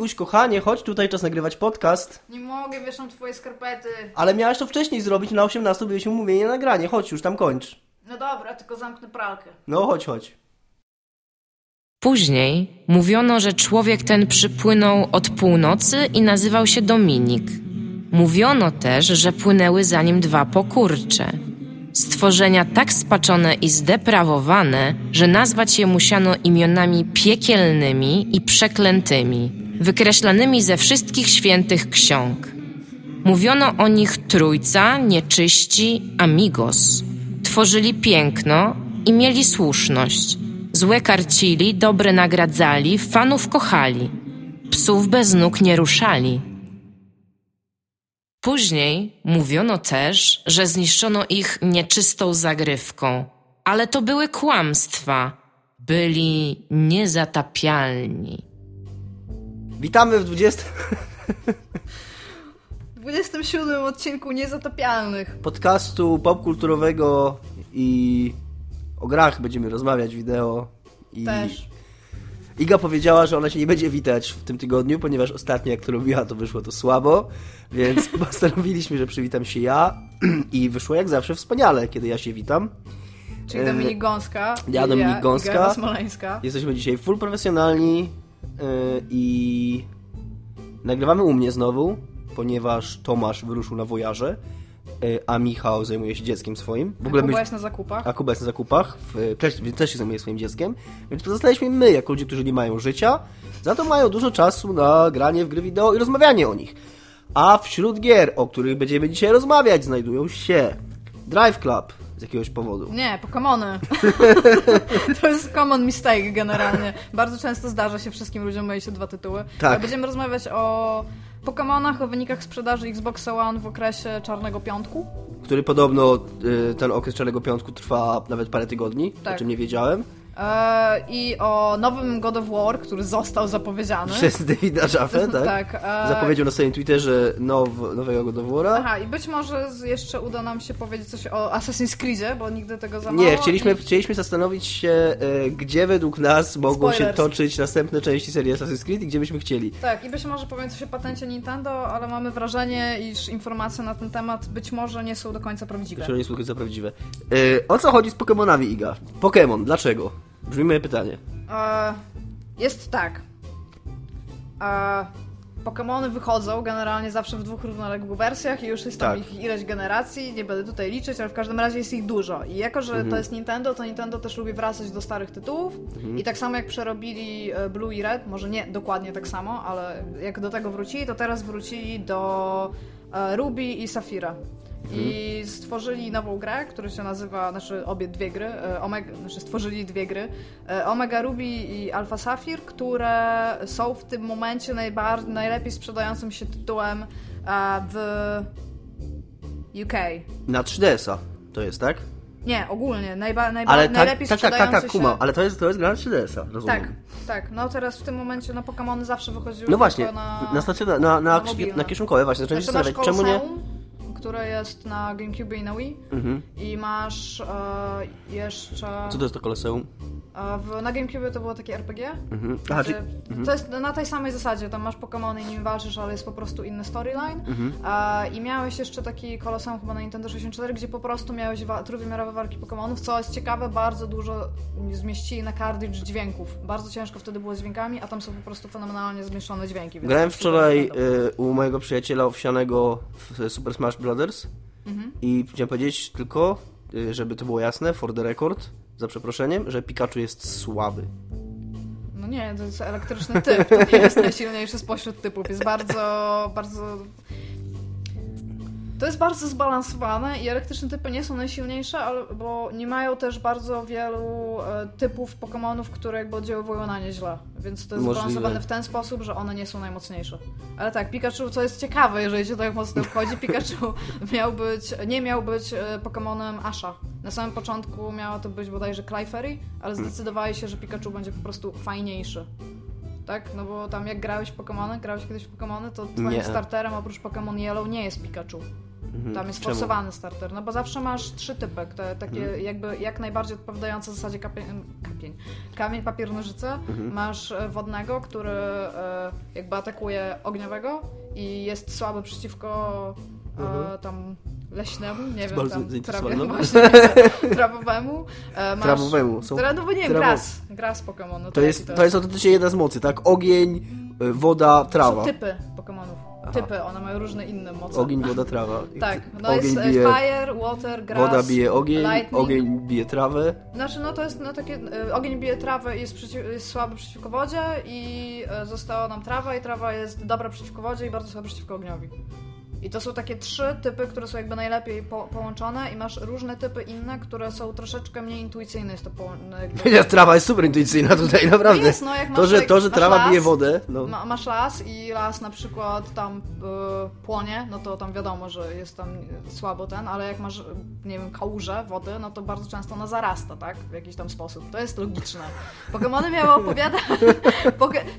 Iguś, kochanie, chodź tutaj, czas nagrywać podcast. Nie mogę, wieszam twoje skarpety. Ale miałaś to wcześniej zrobić, na 18 byliśmy umówieni na nagranie. Chodź, już tam kończ. No dobra, tylko zamknę pralkę. No, chodź, chodź. Później mówiono, że człowiek ten przypłynął od północy i nazywał się Dominik. Mówiono też, że płynęły za nim dwa pokurcze. Stworzenia tak spaczone i zdeprawowane, że nazwać je musiano imionami piekielnymi i przeklętymi, wykreślanymi ze wszystkich świętych ksiąg. Mówiono o nich trójca, nieczyści, amigos. Tworzyli piękno i mieli słuszność. Złe karcili, dobre nagradzali, fanów kochali. Psów bez nóg nie ruszali. Później mówiono też, że zniszczono ich nieczystą zagrywką, ale to były kłamstwa. Byli niezatapialni. Witamy w 20... W 27 odcinku Niezatapialnych. podcastu popkulturowego i o grach będziemy rozmawiać, wideo. I Też. Iga powiedziała, że ona się nie będzie witać w tym tygodniu, ponieważ ostatnio jak to robiła, to wyszło to słabo, więc postanowiliśmy, że przywitam się ja i wyszło jak zawsze wspaniale, kiedy ja się witam. Czyli E, Dominik Gąska. ja, Dominik Gąska. Iga Smoleńska. Jesteśmy dzisiaj full profesjonalni yy, i nagrywamy u mnie znowu, ponieważ Tomasz wyruszył na wojaże, yy, a Michał zajmuje się dzieckiem swoim. W ogóle Kuba my, jest na zakupach. a Kuba jest na zakupach, w, też, więc też się zajmuje swoim dzieckiem, więc pozostaliśmy my, jako ludzie, którzy nie mają życia, za to mają dużo czasu na granie w gry wideo i rozmawianie o nich. A wśród gier, o których będziemy dzisiaj rozmawiać, znajdują się Drive Club z jakiegoś powodu. Nie, Pokemony. to jest common mistake generalnie. Bardzo często zdarza się wszystkim ludziom myli się dwa tytuły. Tak. Będziemy rozmawiać o Pokemonach, o wynikach sprzedaży Xbox One w okresie Czarnego Piątku. który podobno y, ten okres Czarnego Piątku trwa nawet parę tygodni, Tak. o czym nie wiedziałem, E, I o nowym God of War, który został zapowiedziany. przez Davida Jaffe, tak? Tak, e, Zapowiedział na swoim Twitterze now, nowego God of War'a. Aha, i być może jeszcze uda nam się powiedzieć coś o Assassin's Creedzie, bo nigdy tego za. Nie, chcieliśmy, I... chcieliśmy zastanowić się, e, gdzie według nas mogą się Spoilers. toczyć następne części serii Assassin's Creed i gdzie byśmy chcieli. Tak, i być może powiem coś o patencie Nintendo, ale mamy wrażenie, iż informacje na ten temat być może nie są do końca prawdziwe. Które nie są za prawdziwe. E, o co chodzi z Pokemonami, Iga? Pokemon, dlaczego? Brzmi moje pytanie. E, jest tak. E, Pokemony wychodzą generalnie zawsze w dwóch równoległych wersjach i już jest tam Tak. ich ileś generacji, nie będę tutaj liczyć, ale w każdym razie jest ich dużo. I jako, że Mhm. to jest Nintendo, to Nintendo też lubi wracać do starych tytułów Mhm. i tak samo jak przerobili e, Blue i Red, może nie dokładnie tak samo, ale jak do tego wrócili, to teraz wrócili do e, Ruby i Safira. I stworzyli nową grę, która się nazywa, znaczy obie dwie gry, e, Omega, znaczy stworzyli dwie gry, e, Omega Ruby i Alpha Sapphire, które są w tym momencie najbar- najlepiej sprzedającym się tytułem e, w UK. Na 3DS-a to jest, tak? Nie, ogólnie, najba- najba- Ale tak, najlepiej tak, tak, tak, tak, się... kumam, ale to jest, to jest gra na 3DS-a, rozumiem. Tak, tak. No teraz w tym momencie na Pokémony zawsze wychodziły No właśnie, na... na, na, na, na kieszonkowe właśnie, Znaczy zastanawiać, czemu nie... Które jest na GameCube i na Wii Mhm. i masz e, jeszcze... Co to jest to Koloseum? A w, na GameCube to było takie RPG. Mhm. Aha, Znaczy, czyli... To jest na tej samej zasadzie, tam masz Pokémony i nim walczysz, ale jest po prostu inny storyline. Mhm. A, I miałeś jeszcze taki Colosseum chyba na Nintendo 64, gdzie po prostu miałeś wa- trójwymiarowe walki Pokémonów, co jest ciekawe, bardzo dużo zmieścili na cartridge dźwięków. Bardzo ciężko wtedy było z dźwiękami, a tam są po prostu fenomenalnie zmieszczone dźwięki. Grałem wczoraj y, u mojego przyjaciela owsianego w Super Smash Brothers Mhm. i chciałem powiedzieć tylko, y, żeby to było jasne, for the record, za przeproszeniem, że Pikachu jest słaby. No nie, to jest elektryczny typ, to nie jest najsilniejszy spośród typów. Jest bardzo, bardzo... To jest bardzo zbalansowane i elektryczne typy nie są najsilniejsze, ale, bo nie mają też bardzo wielu e, typów Pokémonów, które jakby oddziaływują na nie źle. Więc to jest Możliwe. zbalansowane w ten sposób, że one nie są najmocniejsze. Ale tak, Pikachu, co jest ciekawe, jeżeli się tak mocno wchodzi, Pikachu miał być, nie miał być e, Pokémonem Asha. Na samym początku miało to być bodajże Clefairy, ale zdecydowali się, że Pikachu będzie po prostu fajniejszy. Tak? No bo tam jak grałeś w Pokémony, grałeś kiedyś w Pokémony, to twoim Nie. starterem oprócz Pokémon Yellow nie jest Pikachu. Tam jest Czemu? forsowany starter, no bo zawsze masz trzy typy, te, takie Mhm. jakby jak najbardziej odpowiadające zasadzie kapień, kapień, kamień, papier, nożyce. Mhm. Masz e, wodnego, który e, jakby atakuje ogniowego i jest słaby przeciwko e, tam leśnemu, nie wiem, Mhm. bardzo tam trawie, zainteresowane. właśnie, trawowemu. E, masz, Trawowemu, są Tra, no bo nie wiem, trawo- gras, gras Pokémon. No To jaki jest, to jest autentycznie jedna z mocy, tak? Ogień, y, woda, trawa. Są typy Pokémonów. Aha. Typy, one mają różne inne moce. Ogień, woda, trawa. Tak, no ogień jest bije, fire, water, grass, woda bije ogień, lightning. ogień bije trawę. Znaczy, no to jest no, takie, e, ogień bije trawę i jest, przeciw, jest słaby przeciwko wodzie i e, została nam trawa i trawa jest dobra przeciwko wodzie i bardzo słaba przeciwko ogniowi. I to są takie trzy typy, które są jakby najlepiej po, połączone i masz różne typy inne, które są troszeczkę mniej intuicyjne. Jest to no, jakby... Trawa jest super intuicyjna tutaj, naprawdę. Jest, no, to, że, to, że trawa las, bije wodę, no. Ma, masz las i las na przykład tam y, płonie, no to tam wiadomo, że jest tam słabo ten, ale jak masz, nie wiem, kałużę wody, no to bardzo często ona zarasta, tak? W jakiś tam sposób. To jest logiczne. Pokemony miały opowiadać...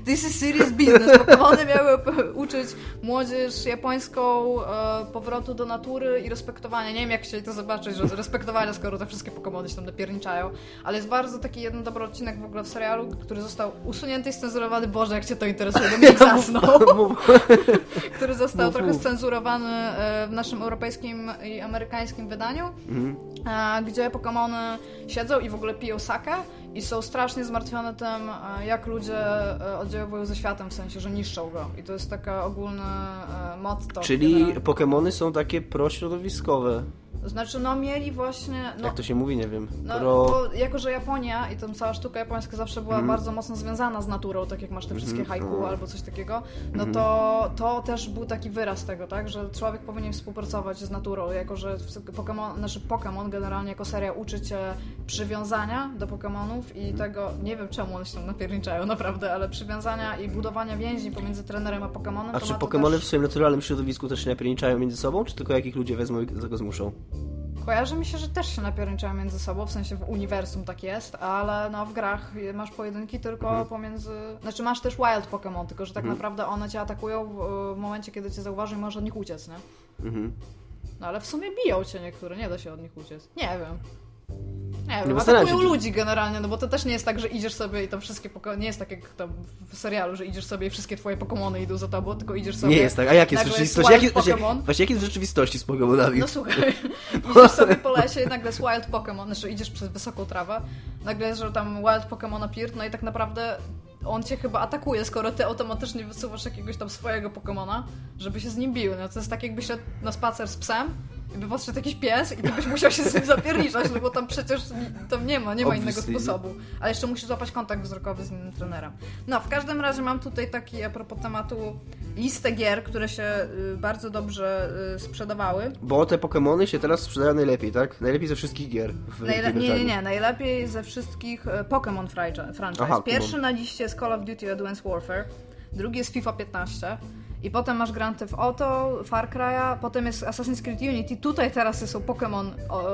This is serious business. Pokemony miały uczyć młodzież japońską e, powrotu do natury i respektowania. Nie wiem, jak chcieli to zobaczyć, że respektowania, skoro te wszystkie Pokemony się tam napierniczają. Ale jest bardzo taki jeden dobry odcinek w ogóle w serialu, który został usunięty i scenzurowany. Boże, jak cię to interesuje, bo mnie zasnął. Który został Mów, trochę scenzurowany e, w naszym europejskim i amerykańskim wydaniu, Mhm. e, gdzie Pokémony siedzą i w ogóle piją sakę i są strasznie zmartwione tym, e, jak ludzie e, oddziaływują ze światem, w sensie, że niszczą go. I to jest takie ogólne e, motto. Czyli generalnie. Pokémony są takie prośrodowiskowe. Znaczy, no mieli właśnie... No, Jak to się mówi, nie wiem. No, bo jako, że Japonia i tam cała sztuka japońska zawsze była Mhm. bardzo mocno związana z naturą, tak jak masz te wszystkie Mhm. haiku No. albo coś takiego, no Mhm. to, to też był taki wyraz tego, tak, że człowiek powinien współpracować z naturą, jako że Pokémon, znaczy Pokémon generalnie jako seria uczy cię przywiązania do Pokémonów Mhm. i tego, nie wiem czemu one się tam napierniczają naprawdę, ale przywiązania i budowania więzi pomiędzy trenerem a Pokémonem. A to czy to Pokémony też... w swoim naturalnym środowisku też się napierniczają między sobą, czy tylko jak ich ludzie wezmą i tego zmuszą? Kojarzy mi się, że też się napierniczają między sobą, w sensie w uniwersum tak jest, ale no w grach masz pojedynki tylko Mhm. pomiędzy... Znaczy masz też wild Pokémon, tylko że tak Mhm. naprawdę one cię atakują w, w momencie, kiedy cię zauważą i możesz od nich uciec, nie? Mhm. No ale w sumie biją cię niektóre, nie da się od nich uciec. Nie wiem. Nie wiem, zastanawiam atakują ludzi generalnie, no bo to też nie jest tak, że idziesz sobie i tam wszystkie Pokémony... Nie jest tak jak tam w serialu, że idziesz sobie i wszystkie twoje Pokémony idą za tobą, tylko idziesz sobie... Nie jest tak. A jak jest w rzeczywistości? Jak jest, właśnie, jak jest w rzeczywistości z Pokémonami? No słuchaj, idziesz sobie po lesie i nagle jest wild Pokémon, znaczy idziesz przez wysoką trawę, nagle jest, że tam wild Pokémon appeared, no i tak naprawdę on cię chyba atakuje, skoro ty automatycznie wysuwasz jakiegoś tam swojego Pokémona, żeby się z nim bił. No to jest tak jakby szedł na spacer z psem i by podszedł jakiś pies i ty byś musiał się z nim zapierniczać, no bo tam przecież tam nie ma, nie ma innego sposobu. Ale jeszcze musisz złapać kontakt wzrokowy z innym trenerem. No, w każdym razie mam tutaj taki, a propos tematu, listę gier, które się y, bardzo dobrze y, sprzedawały. Bo te Pokémony się teraz sprzedają najlepiej, tak? Najlepiej ze wszystkich gier Najle- nie, nie, nie. Najlepiej ze wszystkich e, Pokémon franchi- franchise. Aha, Pierwszy na liście jest Call of Duty Advanced Warfare, drugi jest FIFA 15 i potem masz Grand Theft Auto, Far Cry'a, potem jest Assassin's Creed Unity, tutaj teraz są Pokémon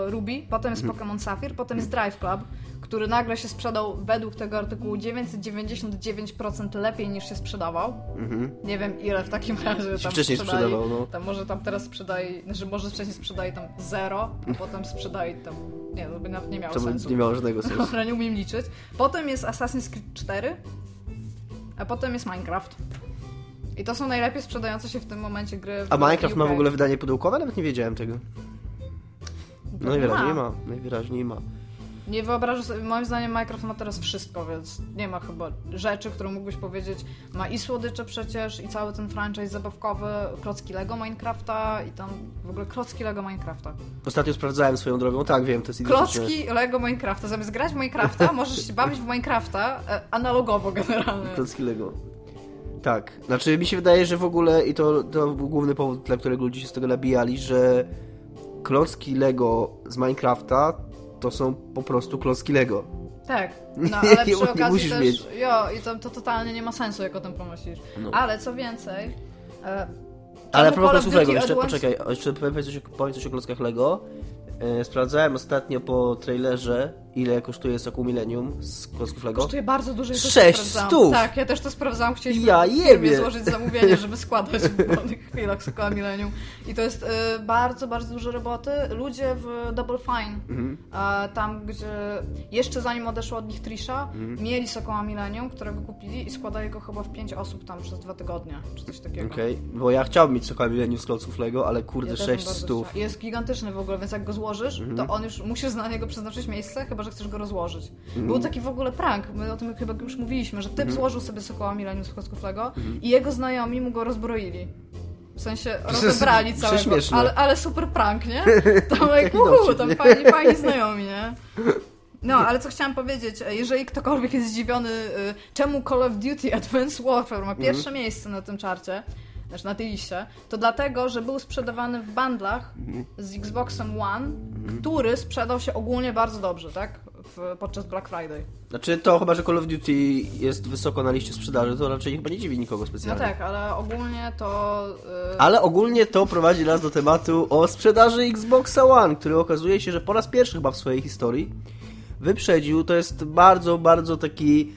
Ruby, potem jest Mhm. Pokémon Sapphire, potem jest Drive Club, który nagle się sprzedał według tego artykułu 999% lepiej niż się sprzedawał. Mhm. Nie wiem ile w takim razie tam wcześniej sprzedawał, no. Tam może tam teraz sprzedaj, znaczy może wcześniej sprzedali tam zero, a potem sprzedali tam, nie, to by nawet nie miało To sensu. nie miało żadnego sensu. Dobra, nie umiem liczyć. Potem jest Assassin's Creed 4, a potem jest Minecraft. I to są najlepiej sprzedające się w tym momencie gry w A Minecraft ma w UK. ogóle wydanie pudełkowe? Nawet nie wiedziałem tego. No najwyraźniej ma. ma. Najwyraźniej ma. Nie wyobrażę sobie, moim zdaniem Minecraft ma teraz wszystko, więc nie ma chyba rzeczy, które mógłbyś powiedzieć. Ma i słodycze przecież, i cały ten franchise zabawkowy, klocki Lego Minecrafta i tam w ogóle klocki Lego Minecrafta. Ostatnio sprawdzałem swoją drogą. Tak, wiem, to jest. Klocki Lego Minecrafta. Zamiast grać w Minecrafta, możesz się bawić w Minecrafta e, analogowo generalnie. Klocki Lego. Tak. Znaczy mi się wydaje, że w ogóle i to, to był główny powód, dla którego ludzie się z tego nabijali, że klocki Lego z Minecrafta to są po prostu klocki Lego. Tak, no ale przy nie okazji musisz też, mieć. jo, i to, to totalnie nie ma sensu, jak o tym pomyślisz. No. Ale co więcej... E, Ale propos klocków Lego, jeszcze Advanced- poczekaj, jeszcze powiem coś, powiem coś o klockach Lego. E, Sprawdzałem ostatnio po trailerze ile kosztuje soku Millennium z klocków Lego? Kosztuje bardzo dużo. Ja też Sześć to sprawdzałam. stów! Tak, ja też to sprawdzałam. Chcieliśmy Ja jebie. złożyć zamówienie, żeby składać w wolnych chwilach Sokoła Millennium. I to jest y, bardzo, bardzo dużo roboty. Ludzie w Double Fine, Mhm. tam gdzie jeszcze zanim odeszła od nich Trisha, Mhm. mieli Sokoła Millennium, którego kupili i składali go chyba w pięć osób tam przez dwa tygodnie, czy coś takiego. Okej, bo ja chciałbym mieć soka Millennium z klocków Lego, ale kurde, Ja też bym 6 bardzo stów. chciała. Jest gigantyczny w ogóle, więc jak go złożysz, Mhm. to on już musisz na niego przeznaczyć miejsce, chyba że chcesz go rozłożyć. Mhm. Był taki w ogóle prank, my o tym chyba już mówiliśmy, że typ Mhm. złożył sobie Sokoła Millennium klocków Lego i jego znajomi mu go rozbroili. W sensie rozebrali całego, ale, ale super prank, nie? Tam jak, uhu, tam fajni, fajni znajomi, nie? No, ale co chciałam powiedzieć, jeżeli ktokolwiek jest zdziwiony, y, czemu Call of Duty Advanced Warfare ma pierwsze Mhm. miejsce na tym czarcie, znaczy na to dlatego, że był sprzedawany w bundlach Mhm. z Xboxem One, który sprzedał się ogólnie bardzo dobrze, tak? W, podczas Black Friday. Znaczy to chyba, że Call of Duty jest wysoko na liście sprzedaży, to raczej chyba nie dziwi nikogo No specjalnie. tak, ale ogólnie to... y, Ale ogólnie to prowadzi nas do tematu o sprzedaży Xboxa One, który okazuje się, że po raz pierwszy chyba w swojej historii wyprzedził. To jest bardzo, bardzo taki.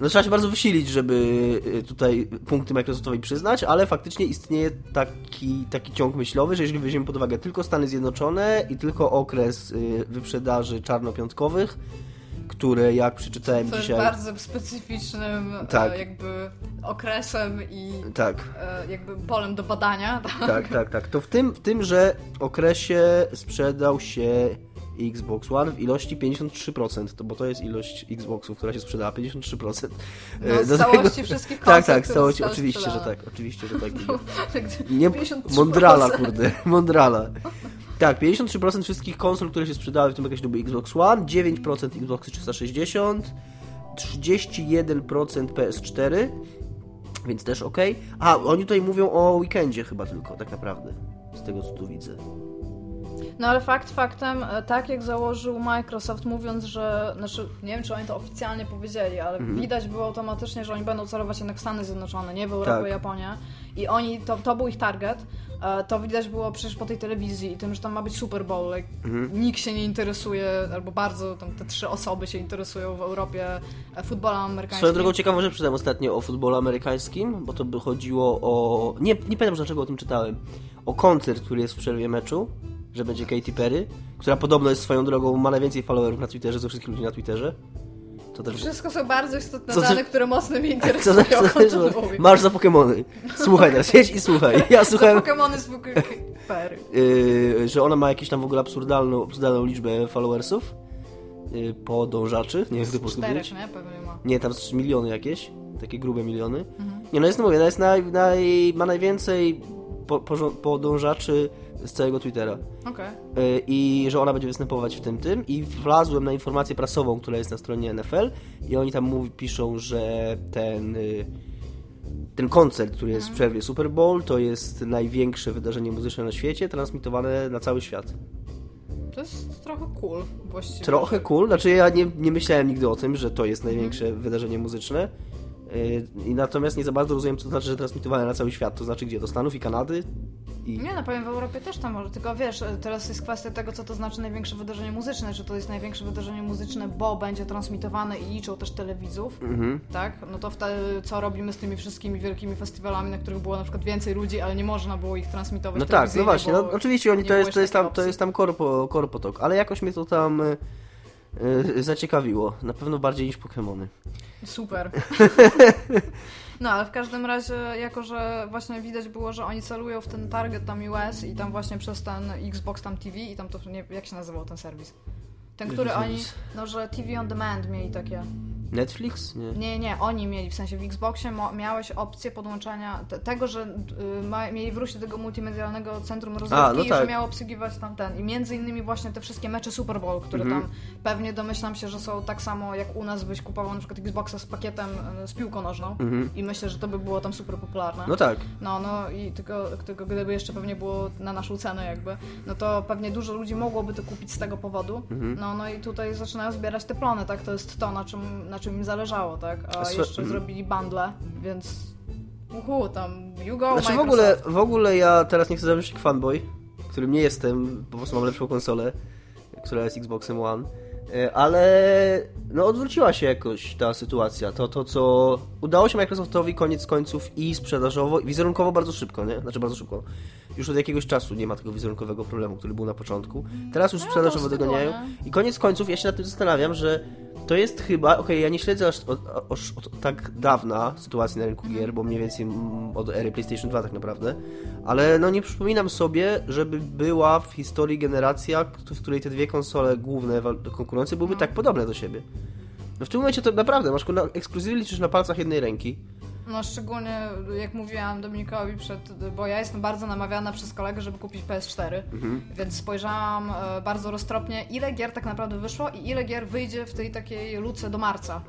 No, trzeba się bardzo wysilić, żeby y, tutaj punkty Microsoftowi przyznać, ale faktycznie istnieje taki, taki ciąg myślowy, że jeżeli weźmiemy pod uwagę tylko Stany Zjednoczone i tylko okres y, wyprzedaży czarnopiątkowych, które jak przeczytałem co dzisiaj. bardzo specyficznym Tak. e, jakby okresem i Tak. e, jakby polem do badania. Tak, tak, tak. To w tym, w tymże okresie sprzedał się Xbox One w ilości 53%, to, bo to jest ilość Xboxów, która się sprzedała, 53%. No, E, z do całości wszystkich Tak, konsol, tak, z które całości, oczywiście, że sprzedane. tak, oczywiście, że tak. Gdy- Nie, 53%. Mondrala, kurde, Mondrala. Tak, 53% wszystkich konsol, które się sprzedały w tym okresie to był Xbox One, 9% Xbox 360, 31% PS4, więc też ok. A, oni tutaj mówią o weekendzie chyba tylko, tak naprawdę, z tego co tu widzę. No ale fakt faktem, e, tak jak założył Microsoft, mówiąc, że, znaczy nie wiem, czy oni to oficjalnie powiedzieli, ale Mhm. widać było automatycznie, że oni będą celować jednak w Stany Zjednoczone, nie w Europę, Tak. Japonię. I oni, to, to był ich target. E, To widać było przecież po tej telewizji i tym, że tam ma być Super Bowl. Like, Mhm. Nikt się nie interesuje, albo bardzo, tam te trzy osoby się interesują w Europie e, futbolem amerykańskim. Swoją drogą ciekawą rzecz czytałem ostatnio o futbolu amerykańskim, bo to by chodziło o... Nie, nie pamiętam dlaczego o tym czytałem. O koncert, który jest w przerwie meczu, że będzie Katy Perry, która podobno jest swoją drogą, ma najwięcej followerów na Twitterze ze wszystkich ludzi na Twitterze. To też... Wszystko są bardzo istotne Co dane, które mocno mnie Co interesują. co też, kontynuuj. masz za Pokemony. Słuchaj nas, siedź i słuchaj. Ja Za słuchałem, Pokemony z Perry. yy, że ona ma jakieś tam w ogóle absurdalną, absurdalną liczbę followersów. Yy, podążaczy, nie wiem jak to po Czterech, powiedzieć. nie? Pewnie ma. Nie, tam z miliony jakieś, takie grube miliony. Mhm. Nie no, jest, mówię, ona jest naj, naj, ma najwięcej po, podążaczy z całego Twittera. Okej. Yy, I że ona będzie występować w tym tym. I wlazłem na informację prasową, która jest na stronie NFL i oni tam mówi, piszą, że ten... Yy, ten koncert, który jest w przerwie Super Bowl, to jest największe wydarzenie muzyczne na świecie, transmitowane na cały świat. To jest trochę cool właściwie. Trochę cool, znaczy ja nie, nie myślałem nigdy o tym, że to jest największe wydarzenie muzyczne. Yy, I natomiast nie za bardzo rozumiem, co to znaczy, że transmitowane na cały świat. To znaczy gdzie? Do Stanów i Kanady? I... Nie, no powiem, w Europie też tam może, tylko wiesz, teraz jest kwestia tego, co to znaczy największe wydarzenie muzyczne, czy to jest największe wydarzenie muzyczne, bo będzie transmitowane i liczą też telewidzów, Mhm. tak? No to wtedy co robimy z tymi wszystkimi wielkimi festiwalami, na których było na przykład więcej ludzi, ale nie można było ich transmitować No tak, no właśnie, no, oczywiście oni, to jest, to jest tam, takiej to opcji. jest tam korpo, korpotok, ale jakoś mnie to tam y, y, zaciekawiło. Na pewno bardziej niż Pokémony. Super. No, ale w każdym razie, jako że właśnie widać było, że oni celują w ten target tam US i tam właśnie przez ten Xbox tam TV i tam to, nie, jak się nazywał ten serwis? Ten, który oni, no, że TV on demand mieli takie. Netflix? Nie. Nie, nie, oni mieli, w sensie w Xboxie miałeś opcję podłączania te, tego, że y, ma, mieli wrócić do tego multimedialnego centrum rozrywki no i że tak. miało obsługiwać tam ten. I między innymi właśnie te wszystkie mecze Super Bowl, które Mhm. tam pewnie domyślam się, że są tak samo jak u nas byś kupował na przykład Xboxa z pakietem y, z piłką nożną Mhm. i myślę, że to by było tam super popularne. No tak. No, no i tylko, tylko gdyby jeszcze pewnie było na naszą cenę jakby, no to pewnie dużo ludzi mogłoby to kupić z tego powodu. Mhm. No, no i tutaj zaczynają zbierać te plony, tak? To jest to, na czym, na czym im zależało, tak? A swe- jeszcze mhm. zrobili bundle, więc uhu, tam you go, Znaczy w ogóle, w ogóle ja teraz nie chcę zabrzmieć jak fanboy, którym nie jestem, po prostu mam lepszą konsolę, która jest Xboxem One. E, ale no odwróciła się jakoś ta sytuacja. To, to co udało się Microsoftowi koniec końców i sprzedażowo, i wizerunkowo bardzo szybko, nie? Znaczy bardzo szybko. Już od jakiegoś czasu nie ma tego wizerunkowego problemu, który był na początku. Teraz już No, sprzedażowo to dogoniają. I koniec końców ja się nad tym zastanawiam, że to jest chyba, okej, ja nie śledzę aż od, od, od tak dawna sytuacji na rynku gier, bo mniej więcej od ery PlayStation 2 tak naprawdę, ale no nie przypominam sobie, żeby była w historii generacja, w której te dwie konsole główne konkurujące byłyby tak podobne do siebie. No w tym momencie to naprawdę, masz na ekskluzywy liczysz na palcach jednej ręki. No szczególnie jak mówiłam Dominikowi przed, bo ja jestem bardzo namawiana przez kolegę, żeby kupić PS4, więc spojrzałam e, bardzo roztropnie ile gier tak naprawdę wyszło i ile gier wyjdzie w tej takiej luce do marca.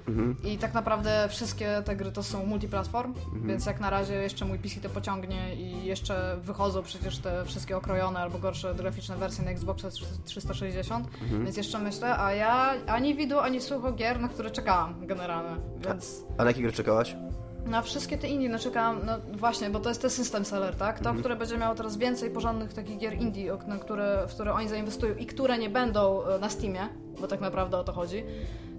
I tak naprawdę wszystkie te gry to są multiplatform, więc jak na razie jeszcze mój PC to pociągnie i jeszcze wychodzą przecież te wszystkie okrojone albo gorsze graficzne wersje na Xboxa 360, więc jeszcze myślę, a ja ani widu, ani słuchu gier, na które czekałam generalnie, więc... A na jakie gry czekałaś? Na wszystkie te indie, no czekam, no właśnie, bo to jest ten system seller, tak? To, które będzie miało teraz więcej porządnych takich gier indie, na które, w które oni zainwestują i które nie będą e, na Steamie, bo tak naprawdę o to chodzi,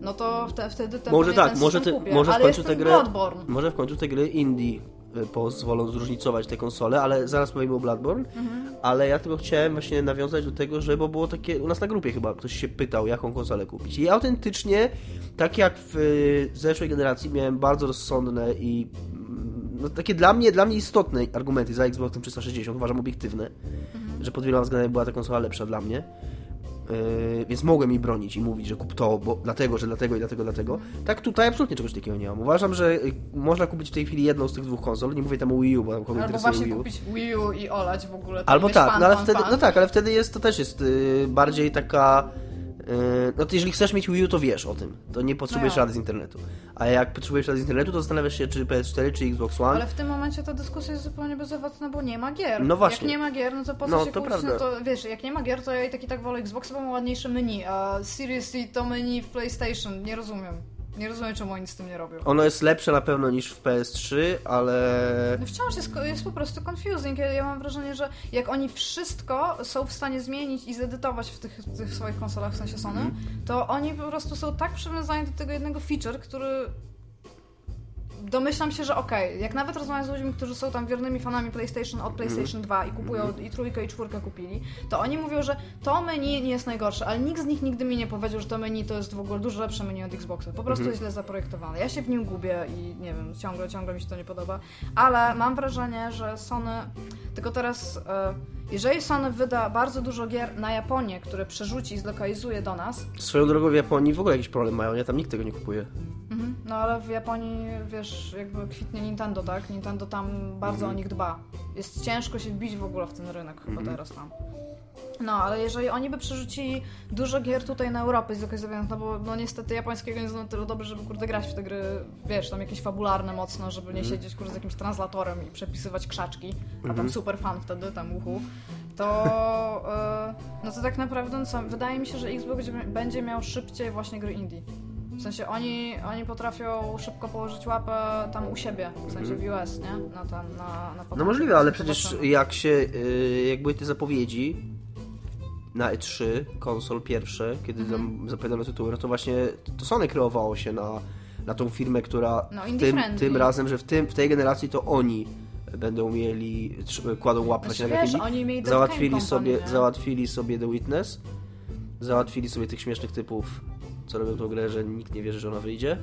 no to wte, wtedy ten, Może tak, ten może, ty, kupię. może w końcu te gry. Bloodborne. Może w końcu te gry indie pozwolą zróżnicować te konsole, ale zaraz powiemy o Bloodborne. Mhm. Ale ja tylko chciałem właśnie nawiązać do tego, że bo było takie. U nas na grupie chyba ktoś się pytał, jaką konsolę kupić. I autentycznie, tak jak w y, zeszłej generacji, miałem bardzo rozsądne i mm, no, takie dla mnie, dla mnie istotne argumenty za Xboxem 360, uważam obiektywne, Mhm. że pod wieloma względami była ta konsola lepsza dla mnie. Yy, więc mogłem mi bronić i mówić, że kup to, bo dlatego, że dlatego i dlatego, dlatego. Tak tutaj absolutnie czegoś takiego nie mam. Uważam, że y, można kupić w tej chwili jedną z tych dwóch konsol. Nie mówię tam o Wii U, bo tam kogo Albo interesuje właśnie Wii U. kupić Wii U i olać w ogóle. Albo tak, fan, no ale fan, wtedy, fan. no tak, ale wtedy jest, to też jest yy, bardziej taka... yy, No to jeżeli chcesz mieć Wii U, to wiesz o tym. To nie potrzebujesz No rady z internetu. A jak potrzebujesz rady z internetu, to zastanawiasz się, czy PS4, czy Xbox One. Ale w tym momencie ta dyskusja jest zupełnie bezowocna, bo nie ma gier. No właśnie. Jak nie ma gier, no to po co No, się to kłócić? No prawda. to wiesz, jak nie ma gier, to ja i tak i tak wolę Xboxa, bo ma ładniejsze menu, a Seriously to menu w PlayStation, nie rozumiem. Nie rozumiem, czemu oni z tym nie robią. Ono jest lepsze na pewno niż w PS3, ale... No wciąż jest, jest po prostu confusing. Ja, ja mam wrażenie, że jak oni wszystko są w stanie zmienić i zedytować w tych, tych swoich konsolach, w sensie Sony, to oni po prostu są tak przywiązani do tego jednego feature, który domyślam się, że okej, jak nawet rozmawiam z ludźmi, którzy są tam wiernymi fanami PlayStation od PlayStation 2 i kupują i trójkę i czwórkę kupili, to oni mówią, że to menu nie jest najgorsze, ale nikt z nich nigdy mi nie powiedział, że to menu to jest w ogóle dużo lepsze menu od Xboxa. Po prostu jest źle zaprojektowane. Ja się w nim gubię i nie wiem, ciągle, ciągle mi się to nie podoba, ale mam wrażenie, że Sony, tylko teraz, e, jeżeli Sony wyda bardzo dużo gier na Japonię, które przerzuci i zlokalizuje do nas, Swoją drogą w Japonii w ogóle jakiś problem mają, nie? Tam nikt tego nie kupuje. Mhm. No ale w Japonii, wiesz, jakby kwitnie Nintendo, tak? Nintendo tam bardzo o nich dba. Jest ciężko się wbić w ogóle w ten rynek chyba teraz tam. No, ale jeżeli oni by przerzucili dużo gier tutaj na Europę zlokalizowanych, no bo no niestety japońskiego nie na tyle dobrze, żeby kurde grać w te gry, wiesz, tam jakieś fabularne mocno, żeby nie siedzieć kurde z jakimś translatorem i przepisywać krzaczki, a tam super fan wtedy, tam uchu, to e, no to tak naprawdę co, wydaje mi się, że Xbox będzie, miał szybciej właśnie gry indie. W sensie oni, oni potrafią szybko położyć łapę tam u siebie, w sensie w US, nie? Na ten, na, na No możliwe, ale przecież jak się, y, jak były te zapowiedzi na E3, konsol pierwsze, kiedy Mhm. tam zapowiadano tytuły, no to właśnie to Sony kreowało się na, na tą firmę, która No, tym, tym razem, że w, tym, w tej generacji to oni będą mieli, kładą łapę Znaczy, na wiesz, oni załatwili sobie, Company, załatwili sobie The Witness, załatwili sobie tych śmiesznych typów, co robią tą grę, że nikt nie wierzy, że ona wyjdzie.